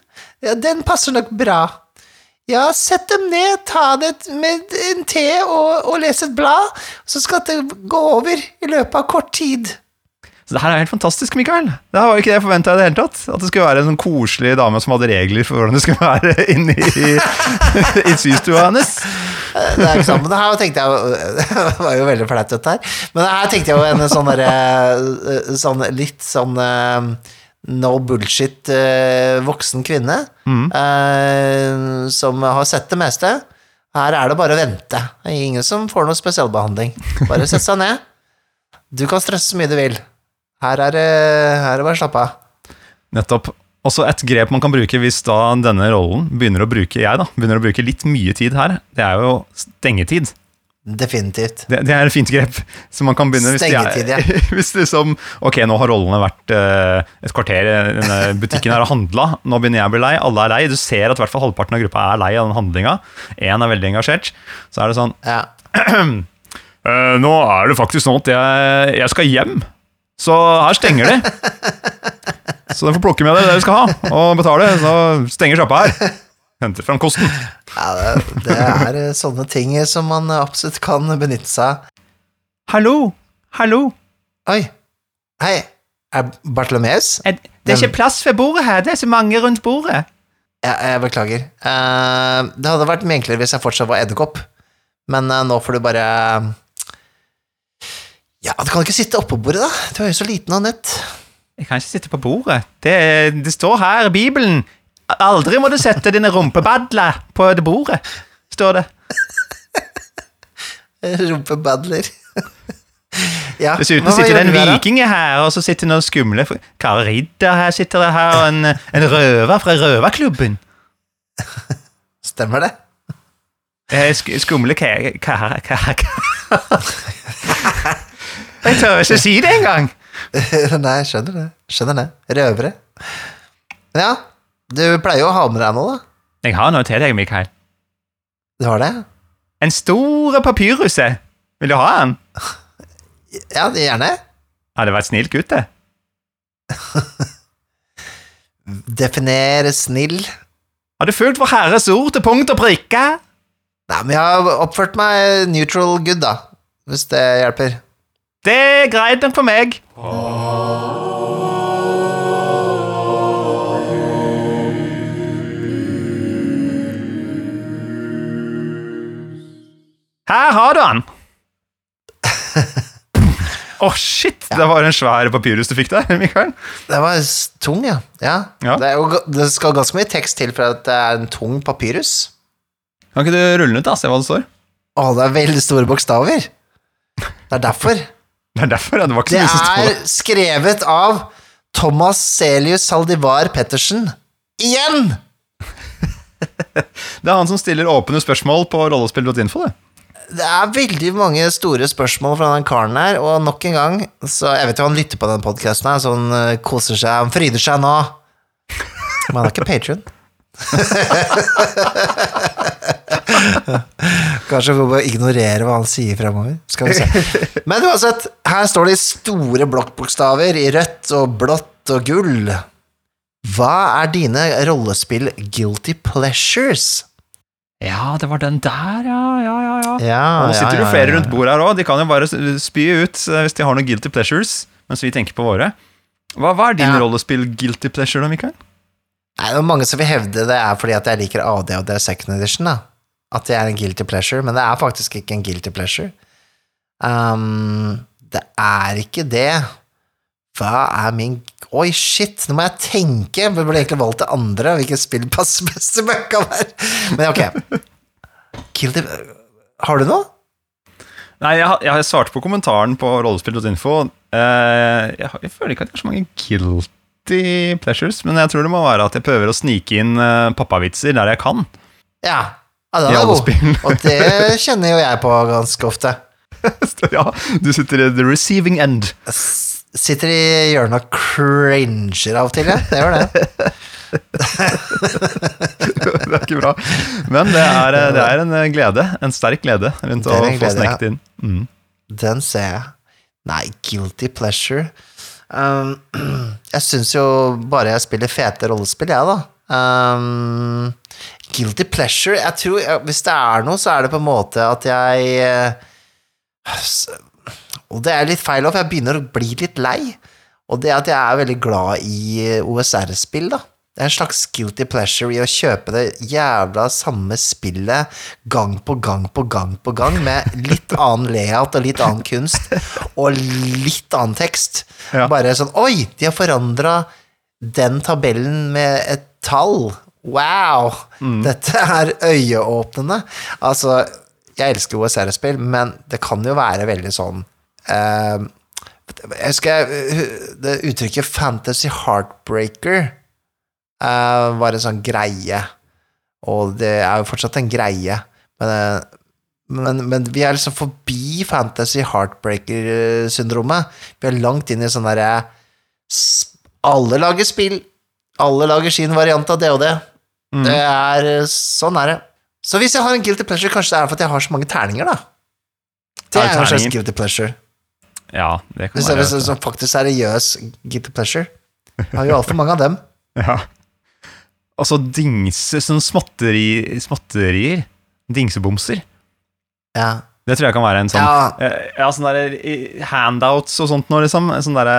Ja, den passer nok bra. Ja, sett dem ned, ta det med en te og, og les et blad, så skal det gå over i løpet av kort tid. Så det her er helt fantastisk, Mikael. Det var jo ikke det jeg forventa i det hele tatt. At det skulle være en sånn koselig dame som hadde regler for hvordan det skulle være inni i, i systua hennes. Det er ikke sant, men det her tenkte jeg Det var jo veldig flaut, dette her. Men det her tenkte jeg jo en sånn derre sånn, Litt sånn eh, no bullshit eh, voksen kvinne eh, som har sett det meste. Her er det bare å vente. Det er ingen som får noe spesialbehandling. Bare sett seg ned. Du kan stresse så mye du vil. Her er det her er det bare å slappe av. Nettopp. Også et grep man kan bruke hvis da denne rollen begynner å bruke jeg da, begynner å bruke litt mye tid her, det er jo stengetid. Definitivt. Det, det er et fint grep. som man kan begynne hvis, er- ja. hvis liksom Ok, nå har rollene vært uh, et kvarter denne butikken har handla. Nå begynner jeg å bli lei. Alle er lei. Du ser at i hvert fall halvparten av gruppa er lei av den handlinga. Én er veldig engasjert. Så er det sånn Ja. uh, Nå er det faktisk sånn at jeg, jeg skal hjem. Så her stenger de. Så dere får plukke med dere det dere skal ha, og betale. Så stenger sjappa her. Henter fram kosten. ja det, det er eh, sånne ting som man absolutt kan benytte seg av. Hallo, hallo. Oi. Hei. Er Bartolomeus? Er- Det er ikke plass ved bordet her. Det er så mange rundt bordet. Ja, jeg beklager. Uh, det hadde vært mye enklere hvis jeg fortsatt var edderkopp, men uh, nå får du bare Ja, du kan ikke sitte oppå bordet, da. Du er jo så liten og nett. Jeg kan ikke sitte på bordet. Det, det står her i Bibelen. Aldri må du sette dine rumpebadler på det bordet, står det. Rumpebadler. ja, Dessuten sitter det en viking her, og så sitter det noen skumle Kari Ridder her sitter det her, og en, en røver fra røverklubben. Stemmer det? Eh, sk skumle kære Jeg tør ikke si det engang! Nei, jeg skjønner det. Skjønner det. Røvere. Ja, du pleier jo å ha med deg noe, da. Jeg har noe til deg, Mikael. Du har det? En stor papyruse. Vil du ha den? Ja, gjerne. Hadde vært snill gutt, det. Definere snill. Har du fulgt Vår Herres ord til punkt og prikke? Nei, men jeg har oppført meg neutral good, da. Hvis det hjelper. Det er greit nok for meg. Her har du den! Å, shit! Det var en svær papyrus du fikk der, Mikael. Det var tung, ja. ja. Ja. Det, jo, det skal ganske mye tekst til for at det er en tung papyrus. Kan ikke du rulle den ut, da? Se hva det står. Å, det er veldig store bokstaver. Det er derfor. Det er derfor, ja. Det var ikke så mye som sto er skrevet av Thomas Celius Saldivar Pettersen. Igjen! Det er han som stiller åpne spørsmål på rollespill.info, det. Det er veldig mange store spørsmål fra den karen her, og nok en gang Så jeg vet jo han lytter på den podkasten her, så han eh, koser seg, han fryder seg nå. Men han er ikke patron. Kanskje vi bare ignorere hva han sier fremover. Skal vi se. Men uansett, her står det i store blokkbokstaver i rødt og blått og gull. Hva er dine rollespill guilty pleasures? Ja, det var den der, ja. ja, ja, ja. Ja, Og nå sitter ja, det jo ja, flere ja. rundt bordet her òg. De kan jo bare spy ut eh, hvis de har noen guilty pleasures, mens vi tenker på våre. Hva, hva er din Ja. rollespill guilty pleasure, da, Mikael? Nei, det er mange som vil hevde det er fordi at jeg liker AD og det er second edition, da. At det er en guilty pleasure, men det er faktisk ikke en guilty pleasure. Um, det er ikke det. Hva er min Oi, shit, nå må jeg tenke! Jeg burde egentlig valgt det andre, hvilket spill passer best til der. Men ok. Guilty Har du noe? Nei, jeg, har- jeg svarte svart på kommentaren på rollespill.info. Eh, jeg, jeg føler ikke at jeg har så mange guilty pleasures, men jeg tror det må være at jeg prøver å snike inn uh, pappavitser der jeg kan. Ja. ja den er god. Og det kjenner jo jeg på ganske ofte. ja, du sitter i the receiving end. Sitter i hjørnet og cringer av og til, jeg. Det gjør det. det er ikke bra. Men det er, eh, det er en eh, glede. En sterk glede rundt å glede, få snekt sneket inn. Mm. Den ser jeg. Nei, guilty pleasure um, Jeg syns jo bare jeg spiller fete rollespill, jeg, da. Um, guilty pleasure Jeg tror Hvis det er noe, så er det på en måte at jeg eh, Og det er litt feil, for jeg begynner å bli litt lei. Og det at jeg er veldig glad i eh, OSR-spill, da. Det er en slags guilty pleasure i å kjøpe det jævla samme spillet gang på gang på gang på gang, med litt annen layout og litt annen kunst, og litt annen tekst. Ja. Bare sånn Oi, de har forandra den tabellen med et tall. Wow! Dette er øyeåpnende. Altså, jeg elsker OSR-spill, men det kan jo være veldig sånn eh, Jeg husker det uttrykket 'fantasy heartbreaker' eh, var en sånn greie. Og det er jo fortsatt en greie. Men, eh, men, men vi er liksom forbi fantasy heartbreaker-syndromet. Vi er langt inn i sånn derre Alle lager spill. Alle lager sin variant av det og det. Mm. Det er Sånn er det. Så hvis jeg har en guilty pleasure, kanskje det er for at jeg har så mange terninger, da. Det er, du er en slags guilty pleasure. Ja, det kan Hvis være. en sånn faktisk seriøs guilty pleasure. Jeg har jo altfor mange av dem. Ja. Og så dingse, sånn småtteri, småtterier. Dingsebomser. Ja. Det tror jeg kan være en sånn Ja. eh, Ja, sånne der, handouts og sånt noe, liksom. Sånne der,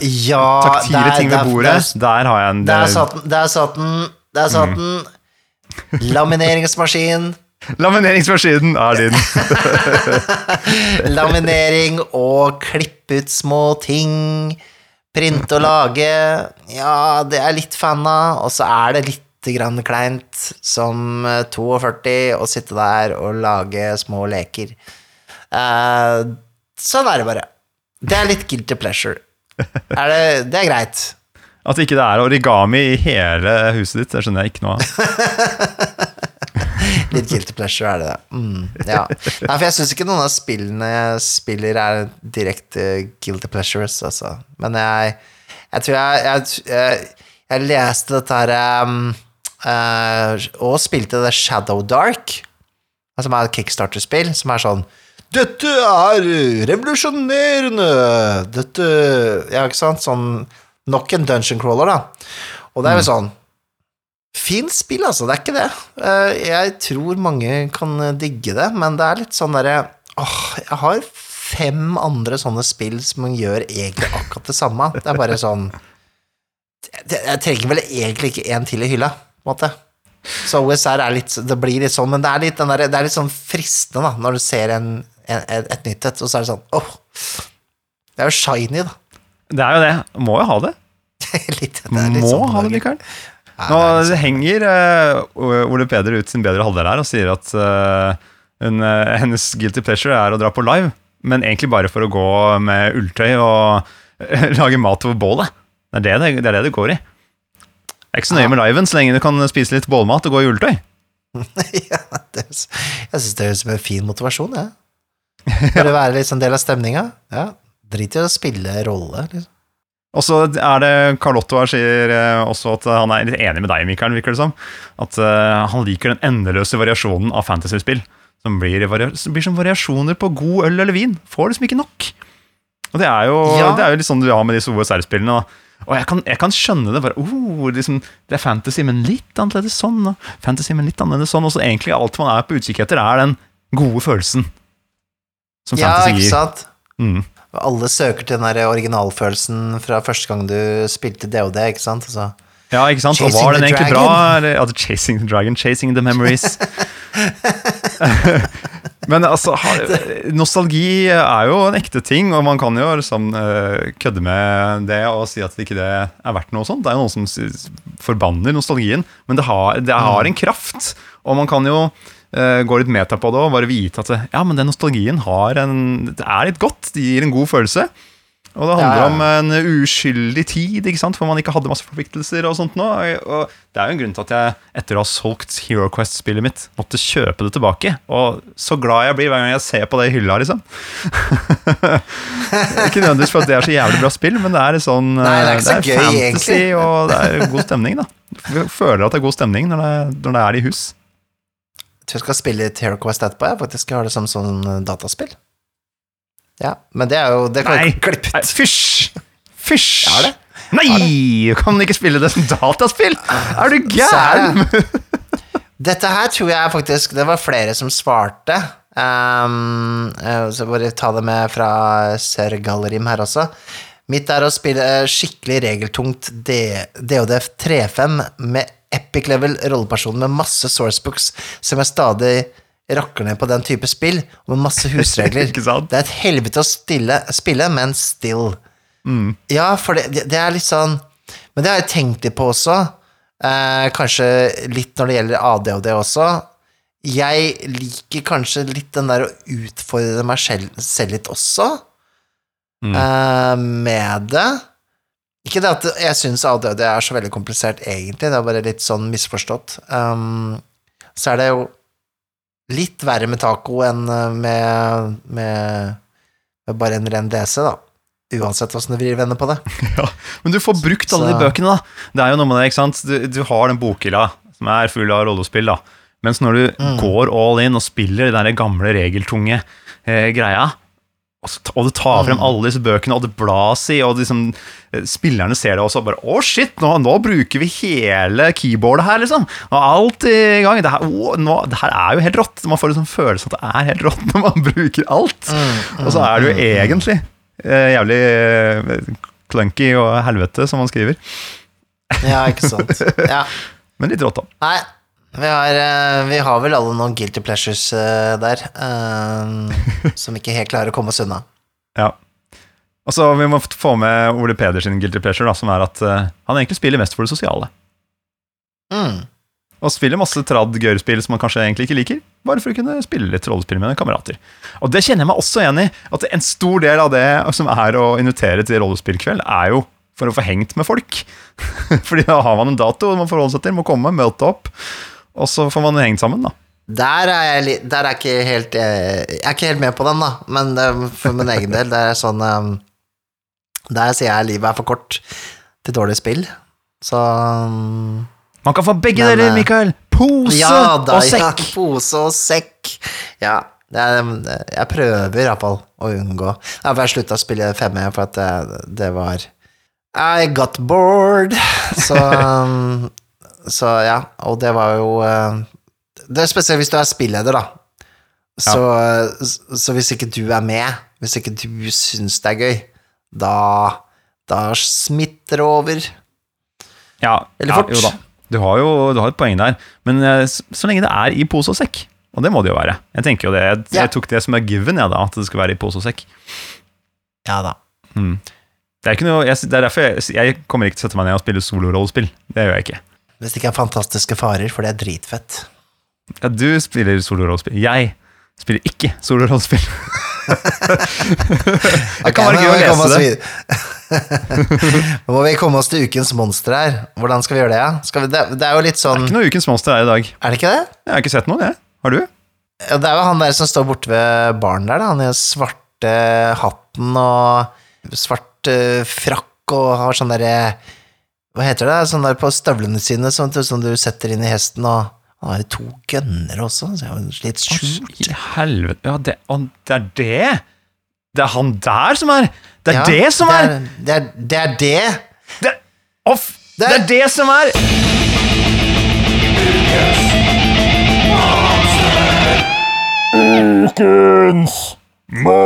eh, Ja, taktile der- ting ved bordet. der- Der har jeg en Der eh, satt den, der satt den, der satt den. Lamineringsmaskin, Lamineringsmaskinen er din. laminering og klippe ut små ting. Printe og lage. Ja, det er litt fan av. Og så er det litt grann kleint som eh, 42 å sitte der og lage små leker. Eh, sånn er det bare. Det er litt guilty pleasure. Er det, det er greit. At ikke det er origami i hele huset ditt, det skjønner jeg ikke noe av. Litt guilty pleasure er det det. Mm, ja. Nei, for jeg syns ikke noen av spillene jeg spiller, er direkte guilty pleasures, altså. Men jeg, jeg tror jeg Jeg, jeg, jeg leste dette her um, uh, Og spilte det Shadow Dark, som er et kickstarter-spill, som er sånn dette er revolusjonerende! Dette Ja, ikke sant? Sånn Nok en dungeon crawler, da. Og det er jo sånn Fint spill, altså. Det er ikke det. Eh, Jeg tror mange kan digge det, men det er litt sånn derre Åh, jeg har fem andre sånne spill som gjør egentlig akkurat det samme. Det er bare sånn Jeg trenger vel egentlig ikke en til i hylla, på en måte. Så OSR er litt Det blir litt sånn, men det er litt, den der, det er litt sånn fristende, da, når du ser en, en, et, nytt et, og så er det sånn åh. Det er jo shiny, da. Det er jo det. Må jo ha det. litt, det Må sånn, ha det. Mikael. Ja, Nå er sånn. henger uh, Ole Peder ut sin bedre halvdel her og sier at uh, hun, uh, hennes guilty pleasure er å dra på live. men egentlig bare for å gå med ulltøy og lage mat over bålet. Det er det det, det er det det går i. Det er ikke så nøye med liven så lenge du kan spise litt bålmat og gå i ulltøy. ja, jeg syns det høres ut som en fin motivasjon, jeg. For å være litt en del av stemninga. Ja, drit i å spille rolle. Liksom. Og så er det Carlotto her sier eh, også at han er litt enig med deg, Mikael, virker det som. At eh, han liker den endeløse variasjonen av fantasyspill. Som blir, som blir som variasjoner på god øl eller vin. Får liksom ikke nok. Og det er jo, Ja. det er jo litt sånn du har med disse OSR-spillene. Og jeg kan, jeg kan skjønne det. bare, oh, liksom, Det er fantasy, men litt annerledes sånn. Og fantasy, men litt annerledes sånn. Og så egentlig alt man er på utkikk etter, er den gode følelsen. Som Ja, fantasy ikke gir. sant? Mm. Alle søker til den der originalfølelsen fra første gang du spilte DOD, ikke sant? Altså, Ja, ikke sant? Og var den egentlig bra? Ja, the chasing the Dragon, Chasing the Memories. Men altså, nostalgi er jo en ekte ting, og man kan jo liksom eh, kødde med det og si at ikke det er verdt noe sånt. Det er jo noen som forbanner nostalgien, men det har, det har en kraft. Og man kan jo gå litt meta på det og bare vite at det, ja, men den nostalgien har en, det er litt godt. Det gir en god følelse. Og det handler om en uskyldig tid, ikke sant? for man ikke hadde masse forpliktelser. Og sånt nå. Og det er jo en grunn til at jeg etter å ha solgt Hero Quest-spillet mitt, måtte kjøpe det tilbake. Og så glad jeg blir hver gang jeg ser på det i hylla, liksom. ikke nødvendigvis for at det er så jævlig bra spill, men det er sånn Nei, det er ikke så eh, gøy, fantasy, egentlig. og det er god stemning, da. Jeg føler at det er god stemning når det, når det er i hus. Tror jeg skal spille Hero Quest etterpå. Jeg faktisk har det som sånn eh, dataspill. Ja, men det er jo Det kan Nei. klippet! klippe ut. Fysj! Fysj! Ja, det. Nei! Du kan ikke spille det som dataspill! Er du gæren? Dette her tror jeg faktisk Det var flere som svarte. Um, eh, så bare ta det med fra Sir Gallerim her også. Mitt er å spille skikkelig regeltungt DODF 3.5 med epic level rollepersoner med masse sourcebooks som jeg stadig rakker ned på den type spill, og med masse husregler. Det er et helvete å stille, spille, men still. Mm. Ja, for det, det, det er litt sånn Men det har jeg tenkt litt på også. Eh, kanskje litt når det gjelder ADHD også. Jeg liker kanskje litt den der å utfordre meg selv, selv litt også, Mm. eh, med det. Ikke det at jeg syns ADHD er så veldig komplisert, egentlig, det er bare litt sånn misforstått. Um, så er det jo litt verre med taco enn eh, med, med, med bare en ren DC, da. Uansett åssen du vrir vender på det. Ja, men du får brukt alle de bøkene, da. Det er jo noe med det, ikke sant. Du, du har den bokhylla som er full av rollespill, da. Mens når du Mm. går all in og spiller den der gamle, regeltunge eh, greia, og, du tar frem Mm. alle disse bøkene, og det blas i, og liksom, eh, spillerne ser det også, og bare Å, shit, nå, nå bruker vi hele keyboardet her, liksom. Og alt i gang. Det her, å, nå, det her er jo helt rått. Man får liksom følelsen følelse at det er helt rått når man bruker alt. og så er det jo egentlig eh, jævlig eh, clunky og helvete, som man skriver. Ja, ikke sant. Ja. Men litt rått, da. Nei, vi har, eh, vi har vel alle noen guilty pleasures eh, der, eh, som ikke helt klarer å komme oss unna. Ja. Og så Vi må få med Ole Peder sin guilty pleasure, da, som er at han egentlig spiller mest for det sosiale. Mm. Og spiller masse tradd gørespill som man kanskje egentlig ikke liker, bare for å kunne spille litt rollespill med kamerater. Og det kjenner jeg meg også igjen i. At en stor del av det som er å invitere til rollespillkveld, er jo for å få hengt med folk. Fordi da har man en dato man forholder seg til, må komme, møte opp, og så får man hengt sammen, da. Der er jeg, der er jeg ikke helt eh, Jeg er ikke helt med på den, da, men eh, for min egen del, det er sånn eh, Der sier jeg livet er for kort til dårlig spill, så mm, Man kan få begge Men, deler, Mikael! Pose Ja da, og sekk! ja, pose og sekk. Ja, det er, jeg prøver iallfall å unngå Derfor jeg slutta å spille 5E, for at det, det var I got bored. Så, um, så ja, og det var jo uh, Det er spesielt hvis du er spilleder, da. Så, så hvis ikke du er med, hvis ikke du syns det er gøy, da, da smitter det over. Ja, Eller ja, fort. Jo da. Du har jo du har et poeng der, men eh, så, lenge det er i pose og sekk, og det må det jo være Jeg tenker jo det, jeg, Ja. jeg tok det som er given, jeg, da, at det skal være i pose og sekk. Ja da. Mm. Det er, ikke noe, jeg, det er derfor jeg, jeg kommer ikke til å sette meg ned og spille solorollespill. Det gjør jeg ikke. Hvis det ikke er fantastiske farer, for det er dritfett. Ja, du spiller solorollespill. Jeg spiller ikke solorollespill. Det kan være gøy å lese det. Nå må vi komme oss til ukens monster her. Hvordan skal vi gjøre det? Ja? Vi, det, det er jo litt sånn Det er Ikke noe Ukens monster her i dag. Er det ikke det? Jeg har ikke sett noen, jeg. Har du? Ja, det er jo han der som står borte ved baren der, da. Han i svarte hatten og svart eh, frakk og har sånn derre Hva heter det? Sånn der på støvlene sine som, som du setter inn i hesten, og han har jo to gønnere også, så jeg er litt skjult. I helvete Ja, det, å, det er det? Det er han der som er Det er Ja, det som er Det er det! Er det. Det, å, f- det Det- er det som er Hva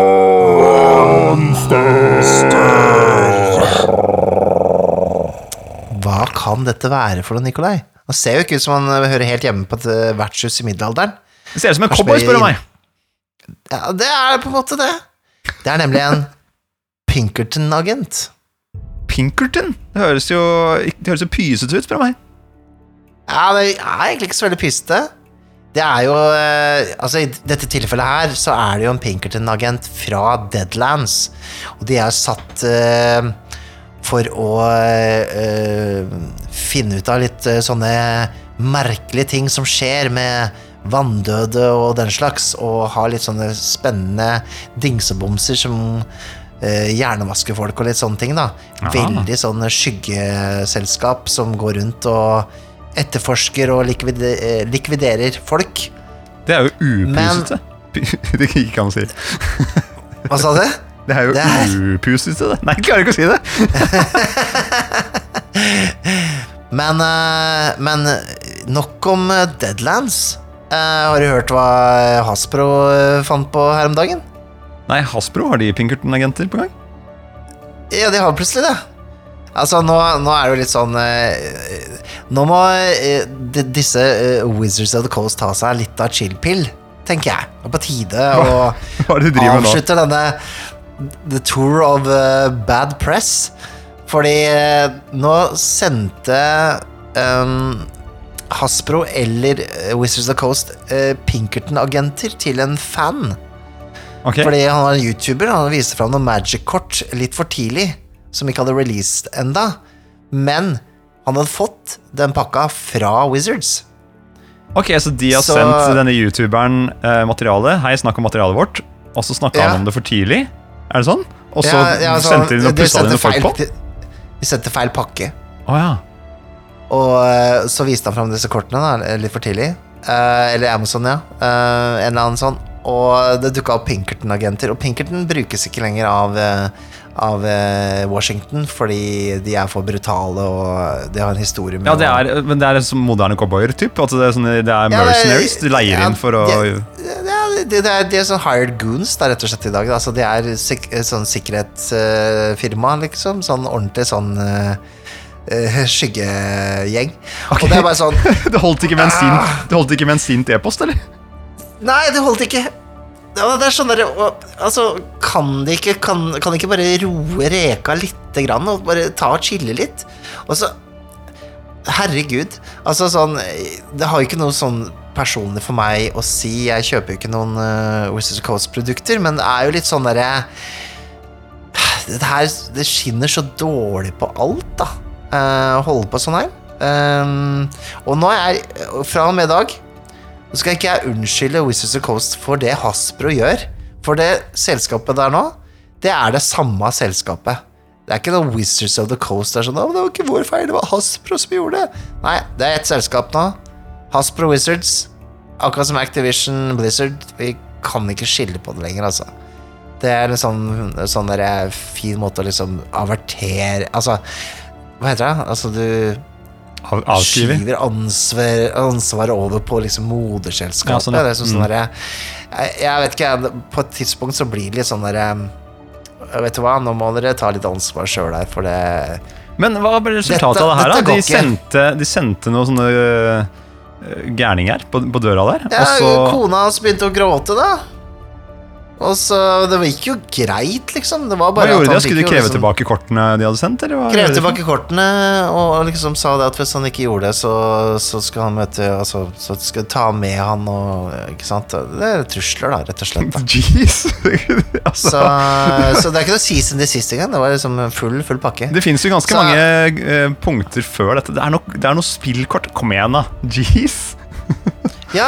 kan dette være for noe, Nikolai? Han ser jo ikke ut som han eh, hører helt hjemme på et eh, vertshus i middelalderen. Det ser ut som en cowboy, spør du meg. Ja, det er på en måte det. Det er nemlig en Pinkerton-agent. Pinkerton? Det høres jo Det høres jo pysete ut, spør du meg. Ja, det er egentlig ikke så veldig pysete. Det er jo eh, Altså, i dette tilfellet her så er det jo en Pinkerton-agent fra Deadlands. Og de er satt eh, for å eh, finne ut av litt eh, sånne merkelige ting som skjer med vanndøde og den slags, og ha litt sånne spennende dingsebomser som eh, hjernevasker folk og litt sånne ting, da. Aha. Veldig sånn skyggeselskap som går rundt og etterforsker og likvide, eh, likviderer folk. Det er jo upysete. Det gikk ikke an å si. Hva sa du? Det er jo Det er- upysete, det. Nei, jeg klarer ikke å si det. Men, eh, men nok om eh, Deadlands. Eh, har du hørt hva Hasbro fant på her om dagen? Nei, Hasbro, har de Pinkerton-agenter på gang? Ja, de har plutselig det. Altså, nå, nå er det jo litt sånn Nå må disse Wizards of the Coast ta seg litt av chill-pill, tenker jeg. Det er på tide å avslutte denne The Tour of eh, Bad Press. Fordi eh, nå sendte um, Hasbro eller Wizards of the Coast uh, Pinkerton-agenter til en fan. Okay. Fordi han var en YouTuber, han viste fram noen Magic-kort litt for tidlig, som ikke hadde released enda. Men han hadde fått den pakka fra Wizards. Ok, så de har Så- sendt denne youtuberen eh, materialet? Hei, snakk om materialet vårt. Og så snakka Ja. han om det for tidlig. Er det sånn? Og så Ja, ja, så sendte de noen pussa dine folk på? De, sendte feil pakke. Oh, ja. Og eh, så viste han fram disse kortene da, litt for tidlig. Eh, eller Amazon, ja. Eh, en eller annen sånn. Og det dukka opp Pinkerton-agenter. Og Pinkerton brukes ikke lenger av, av Washington fordi de er for brutale og de har en historie med ja, det er, men det er som moderne cowboyer, typ? At det er, sånne, det er mercenaries? De leier ja, inn for å Ja, det, det, er, det er sånn hired goons da, rett og slett i dag. Altså, det er sik sånn sikkerhetsfirma, liksom. Sånn ordentlig sånn uh, skyggegjeng. Og det er bare sånn Det holdt ikke med en Ah. sint, det holdt ikke med en sint e-post, eller? Nei, det holdt ikke. Det er sånn der, altså, kan de ikke kan, kan de ikke bare roe reka lite grann og bare ta og chille litt? Og så Herregud. Altså sånn Det har jo ikke noe sånn personlig for meg å si. Jeg kjøper jo ikke noen uh, Wizards Coast-produkter, men det er jo litt sånn derre Det her Det skinner så dårlig på alt, da. Uh, holde på sånn her. Um, og nå er Fra og med i dag nå skal ikke jeg unnskylde Wizards of Coast for det Hasbro gjør. For det selskapet der nå, det er det samme selskapet. Det er ikke noe Wizards of the Coast. Det er sånn, det var ikke vår feil, det var Hasbro som gjorde det. Nei, det er ett selskap nå. Hasbro Wizards. Akkurat som Activision Blizzard. Vi kan ikke skille på det lenger, altså. Det er en sånn, sånn der eh, fin måte å liksom avertere Altså, hva heter det? Altså, du Av, avskriver? skyver ansvar, ansvaret over på liksom moderselskapet. Ja, sånn, ja. Det er sånn, sånn Mm. derre- jeg, jeg vet ikke, på et tidspunkt så blir det litt sånn derre Vet du hva, nå må dere ta litt ansvar sjøl her, for det Men hva ble resultatet Dette- av det her, da? De sendte, de sendte noe sånne øh, gærninger på, på døra der. Ja, og så kona hans begynte å gråte, da. Og så Det gikk jo greit, liksom. Det var Hva bare at gjorde han de? Skulle de kreve liksom- tilbake kortene de hadde sendt? Eller hva Krev tilbake kortene og liksom sa det at hvis han ikke gjorde det, så, så skal han møte Altså, så skal ta med han og Ikke sant? Det er trusler, da, rett og slett. Jeez! altså, Så, så det er ikke noe season de siste gang. Det var liksom full, full pakke. det finnes jo ganske Så- mange eh, punkter før dette. Det er, nok, det er noe spillkort. Kom igjen, da. Jeez! Ja,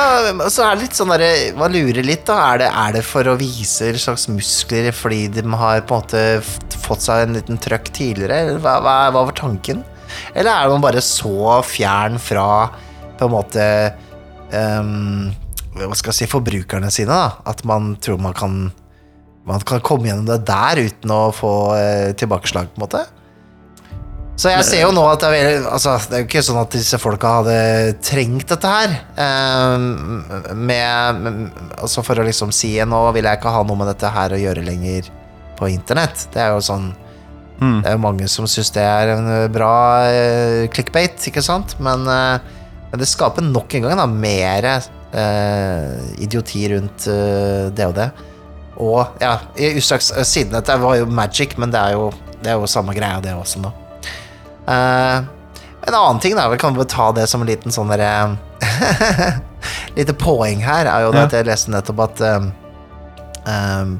så er det litt sånn derre Man lurer litt, da. Er det, er det for å vise slags muskler fordi de har på en måte fått seg en liten trøkk tidligere? Hva, hva, hva var tanken? Eller er man bare så fjern fra på en måte um, Hva skal jeg si forbrukerne sine, da? At man tror man kan Man kan komme gjennom det der uten å få eh, tilbakeslag, på en måte? Så jeg ser jo nå at det er Altså, det er jo ikke sånn at disse folka hadde trengt dette her. ehm, med, Altså for å liksom si Nå vil jeg ikke ha noe med dette her å gjøre lenger på internett. Det er jo sånn Mm. Det er jo mange som syns det er en eh, bra eh, clickbait, ikke sant? Men, eh, men det skaper nok en gang da mer eh, idioti rundt eh, det og det. Og ja, i usaks, eh, siden dette var jo magic, men det er jo, det er jo samme greia, det også nå. Eh, en annen ting, da, vi kan bare ta det som en liten sånn derre Lite poeng her, er jo Ja. at jeg leste nettopp at um, um,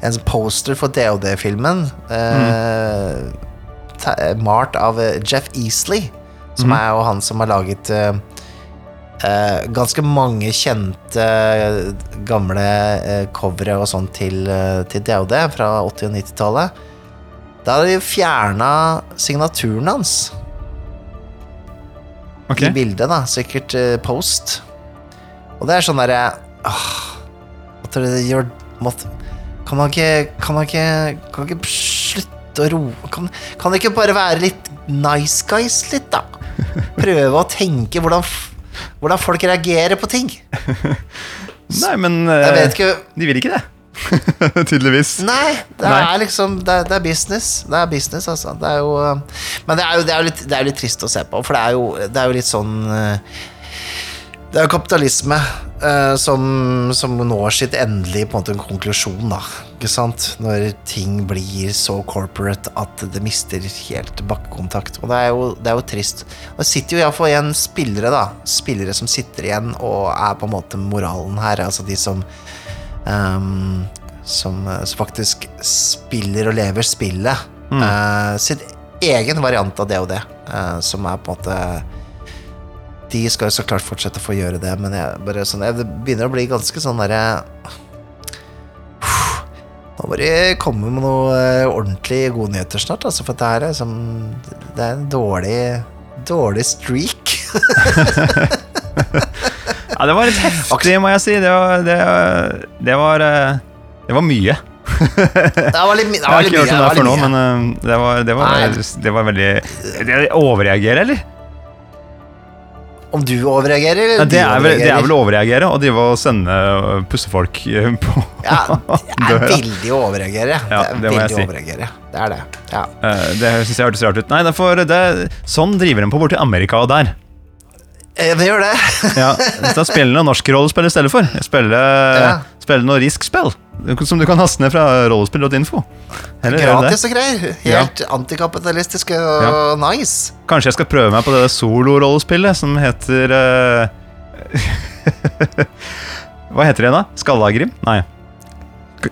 en poster for DOD-filmen uh, mm. Malt av Jeff Easley, som mm. er jo han som har laget uh, uh, ganske mange kjente gamle covere og sånn til, til DOD fra 80- og 90-tallet. Da har de fjerna signaturen hans Okay. i bildet, da. Sikkert uh, post. Og det er sånn derre uh, At dere gjør måtte, Kan man ikke Kan man ikke Kan man ikke slutte å roe kan, kan det ikke bare være litt nice guys litt, da? Prøve å tenke hvordan, hvordan folk reagerer på ting. Nei, men Jeg eh, vet ikke de vil ikke det. Tydeligvis. Nei, det Nei. er liksom det er, det er business. Det er business, altså. Det er jo Men det er jo, det er jo litt, det er jo litt trist å se på, for det er jo, det er jo litt sånn uh, Det er jo kapitalisme uh, som, som når sitt endelige på en måte en konklusjon, da. Ikke sant? Når ting blir så corporate at det mister helt bakkekontakt. Og det er jo, det er jo trist. Og det sitter jo iallfall igjen spillere, da. Spillere som sitter igjen og er på en måte moralen her. Altså de som Ehm, som, som faktisk spiller og lever spillet. Mm. Uh, sin egen variant av det og det, eh, som er på en måte De skal jo så klart fortsette å få gjøre det, men jeg, bare sånn, jeg, det begynner å bli ganske sånn derre Nå må de komme med noe eh, ordentlig gode nyheter snart, altså, for det er liksom, Det er en dårlig Dårlig streak. Ja, det var litt heftig, må jeg si. Det var, det, det var, eh, det var mye. Det var litt, mye det Jeg har ikke hørt sånn om det var før nå, men eh, det var, det var, det var veldig det, Overreagere, eller? Om du overreagerer, eller Ja, det, er vel, det er vel å overreagere å drive og sende eh, pussefolk på Ja, det er veldig å overreagere. Ja, det er veldig si. overreagere. Det er det. Ja. Eh, Det syns jeg hørtes rart ut. Nei, derfor, det, sånn driver en på borti Amerika og der. Eh, Det gjør det. Ja, Da spiller noe norsk rollespill i stedet for. Spille, Ja. spille noe risk-spill. Som du kan haste ned fra rollespill.info. Gratis og greier. Helt antikapitalistisk og nice. Kanskje jeg skal prøve meg på det solorollespillet som heter uh... Hva heter det da? Skallagrim? Nei.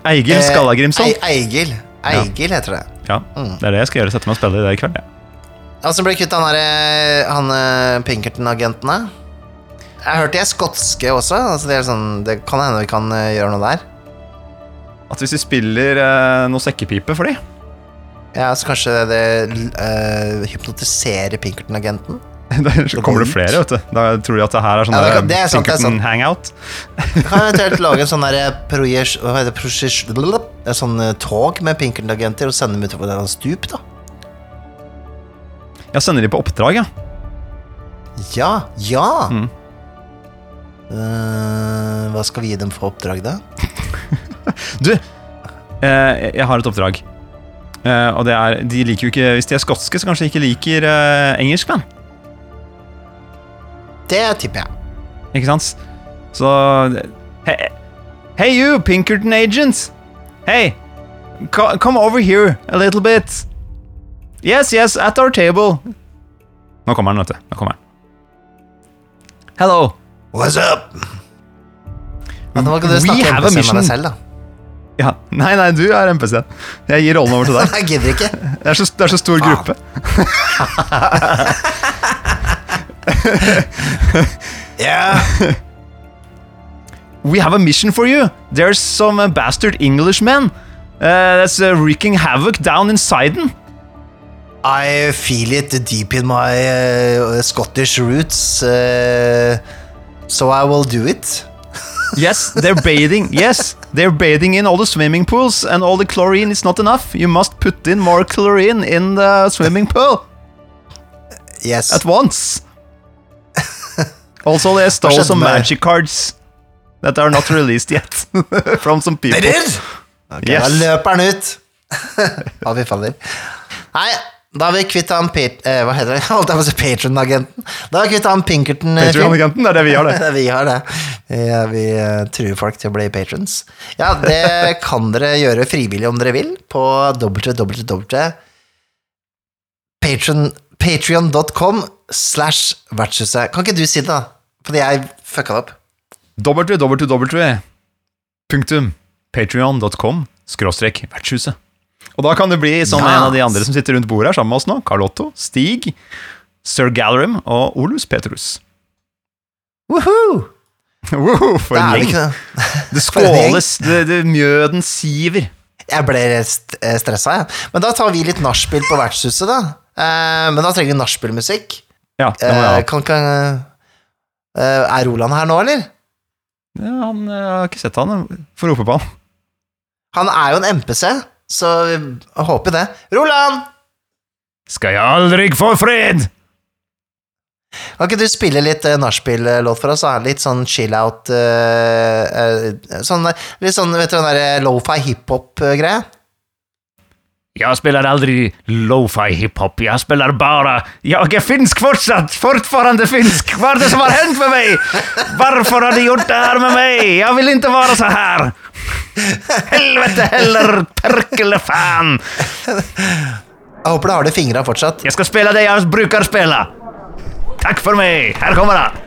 Eigil Eh, Skallagrimsson. Ei- Eigil. Eigil heter det. Ja, Mm. det er det jeg skal gjøre. Sette meg og spille det i kveld. Ja. Altså ble kvitt han derre Han eh, Pinkerton-agentene. Jeg hørte de er skotske også. Altså det, er sånn, det kan hende vi kan eh, gjøre noe der. At hvis vi spiller eh, noe sekkepipe for de Ja, så kanskje det uh, hypnotiserer Pinkerton-agenten. Da kommer det flere, vet du. Da tror de at det her er sånn Ja, det der det er sant, det er. Pinkerton hangout. Kan eventuelt lage en sånn der det? En sånn eh, tog med Pinkerton-agenter og sende dem utover et stup, da. Ja, sender de på oppdrag, ja. Ja! Ja! Mm. Uh, hva skal vi gi dem for oppdrag, da? Du, eh, jeg har et oppdrag. Uh, og det er De liker jo ikke Hvis de er skotske, så kanskje de ikke liker engelsk, engelskmenn. Det tipper jeg. Ikke sant? Så Hey, Hey, you, Pinkerton agents. Hey, co come over here a little bit. Yes, yes, at our table. Nå kommer han, vet du. Nå kommer han. Hello. What's up? Men nå kan du We snakke have a med deg selv, da. Ja, Nei, nei, du er NPC-en. Jeg gir rollen over til deg. Jeg gidder ikke. Det er så, det er så stor ah. gruppe. yeah. We have a mission for you. There's some bastard Englishmen uh, that's uh, wreaking havoc down in Sidon. I feel it deep in my uh, Scottish roots, uh, so I will do it. Yes, they're bathing. Yes, they're bathing in all the swimming pools, and all the chlorine is not enough. You must put in more chlorine in the swimming pool Yes. at once. Also, they stole some magic cards that are not released yet from some people. They did! Okay, Yes. Da løper han ut. Å, vi faller. Nei, da har vi kvitt han. Eh, hva heter det? Holdt jeg på å si Patron-agenten. Da har vi kvitt han Pinkerton. Patron-agenten, det er det vi har, det. vi har det. Ja, vi eh, truer folk til å bli patrons. Ja, det kan dere gjøre frivillig om dere vil, på www.patrion.com slash vertshuset. Kan ikke du si det, da? Fordi jeg fucka det opp. www.patreon.com skråstrek vertshuset. Og da kan du bli som Ja. en av de andre som sitter rundt bordet her sammen med oss nå. Carl Otto, Stig, Sir Gallerim og Olus Petrus. Woohoo! Woohoo, for en gjeng. det. Skåles, det, det, mjøden siver. Jeg ble st stressa, jeg. Men da tar vi litt nachspiel på vertshuset, da. Eh, men da trenger vi nachspielmusikk. Ja, det må Eh, jeg ha. kan, kan, eh, er Roland her nå, eller? Ja, han, jeg har ikke sett han. Får rope på han. Han er jo en MPC, så jeg håper det. Roland! Skal jeg aldri få fred? Kan ikke du spille litt uh, nachspiel-låt for oss? da? Litt sånn chill-out uh, uh, sånn, Litt sånn, vet du, den derre lofi hiphop-greia? Jeg spiller aldri lo-fi hiphop, jeg spiller bare Jeg er finsk fortsatt! Fortfarande finsk! Hva er det som har hendt med meg? Hvorfor har de gjort det her med meg? Jeg vil ikke være så her! Helvete heller, perkele fan! Jeg håper du har det i fingra fortsatt. Jeg skal spille det jeg bruker spille. Takk for meg. Her kommer det.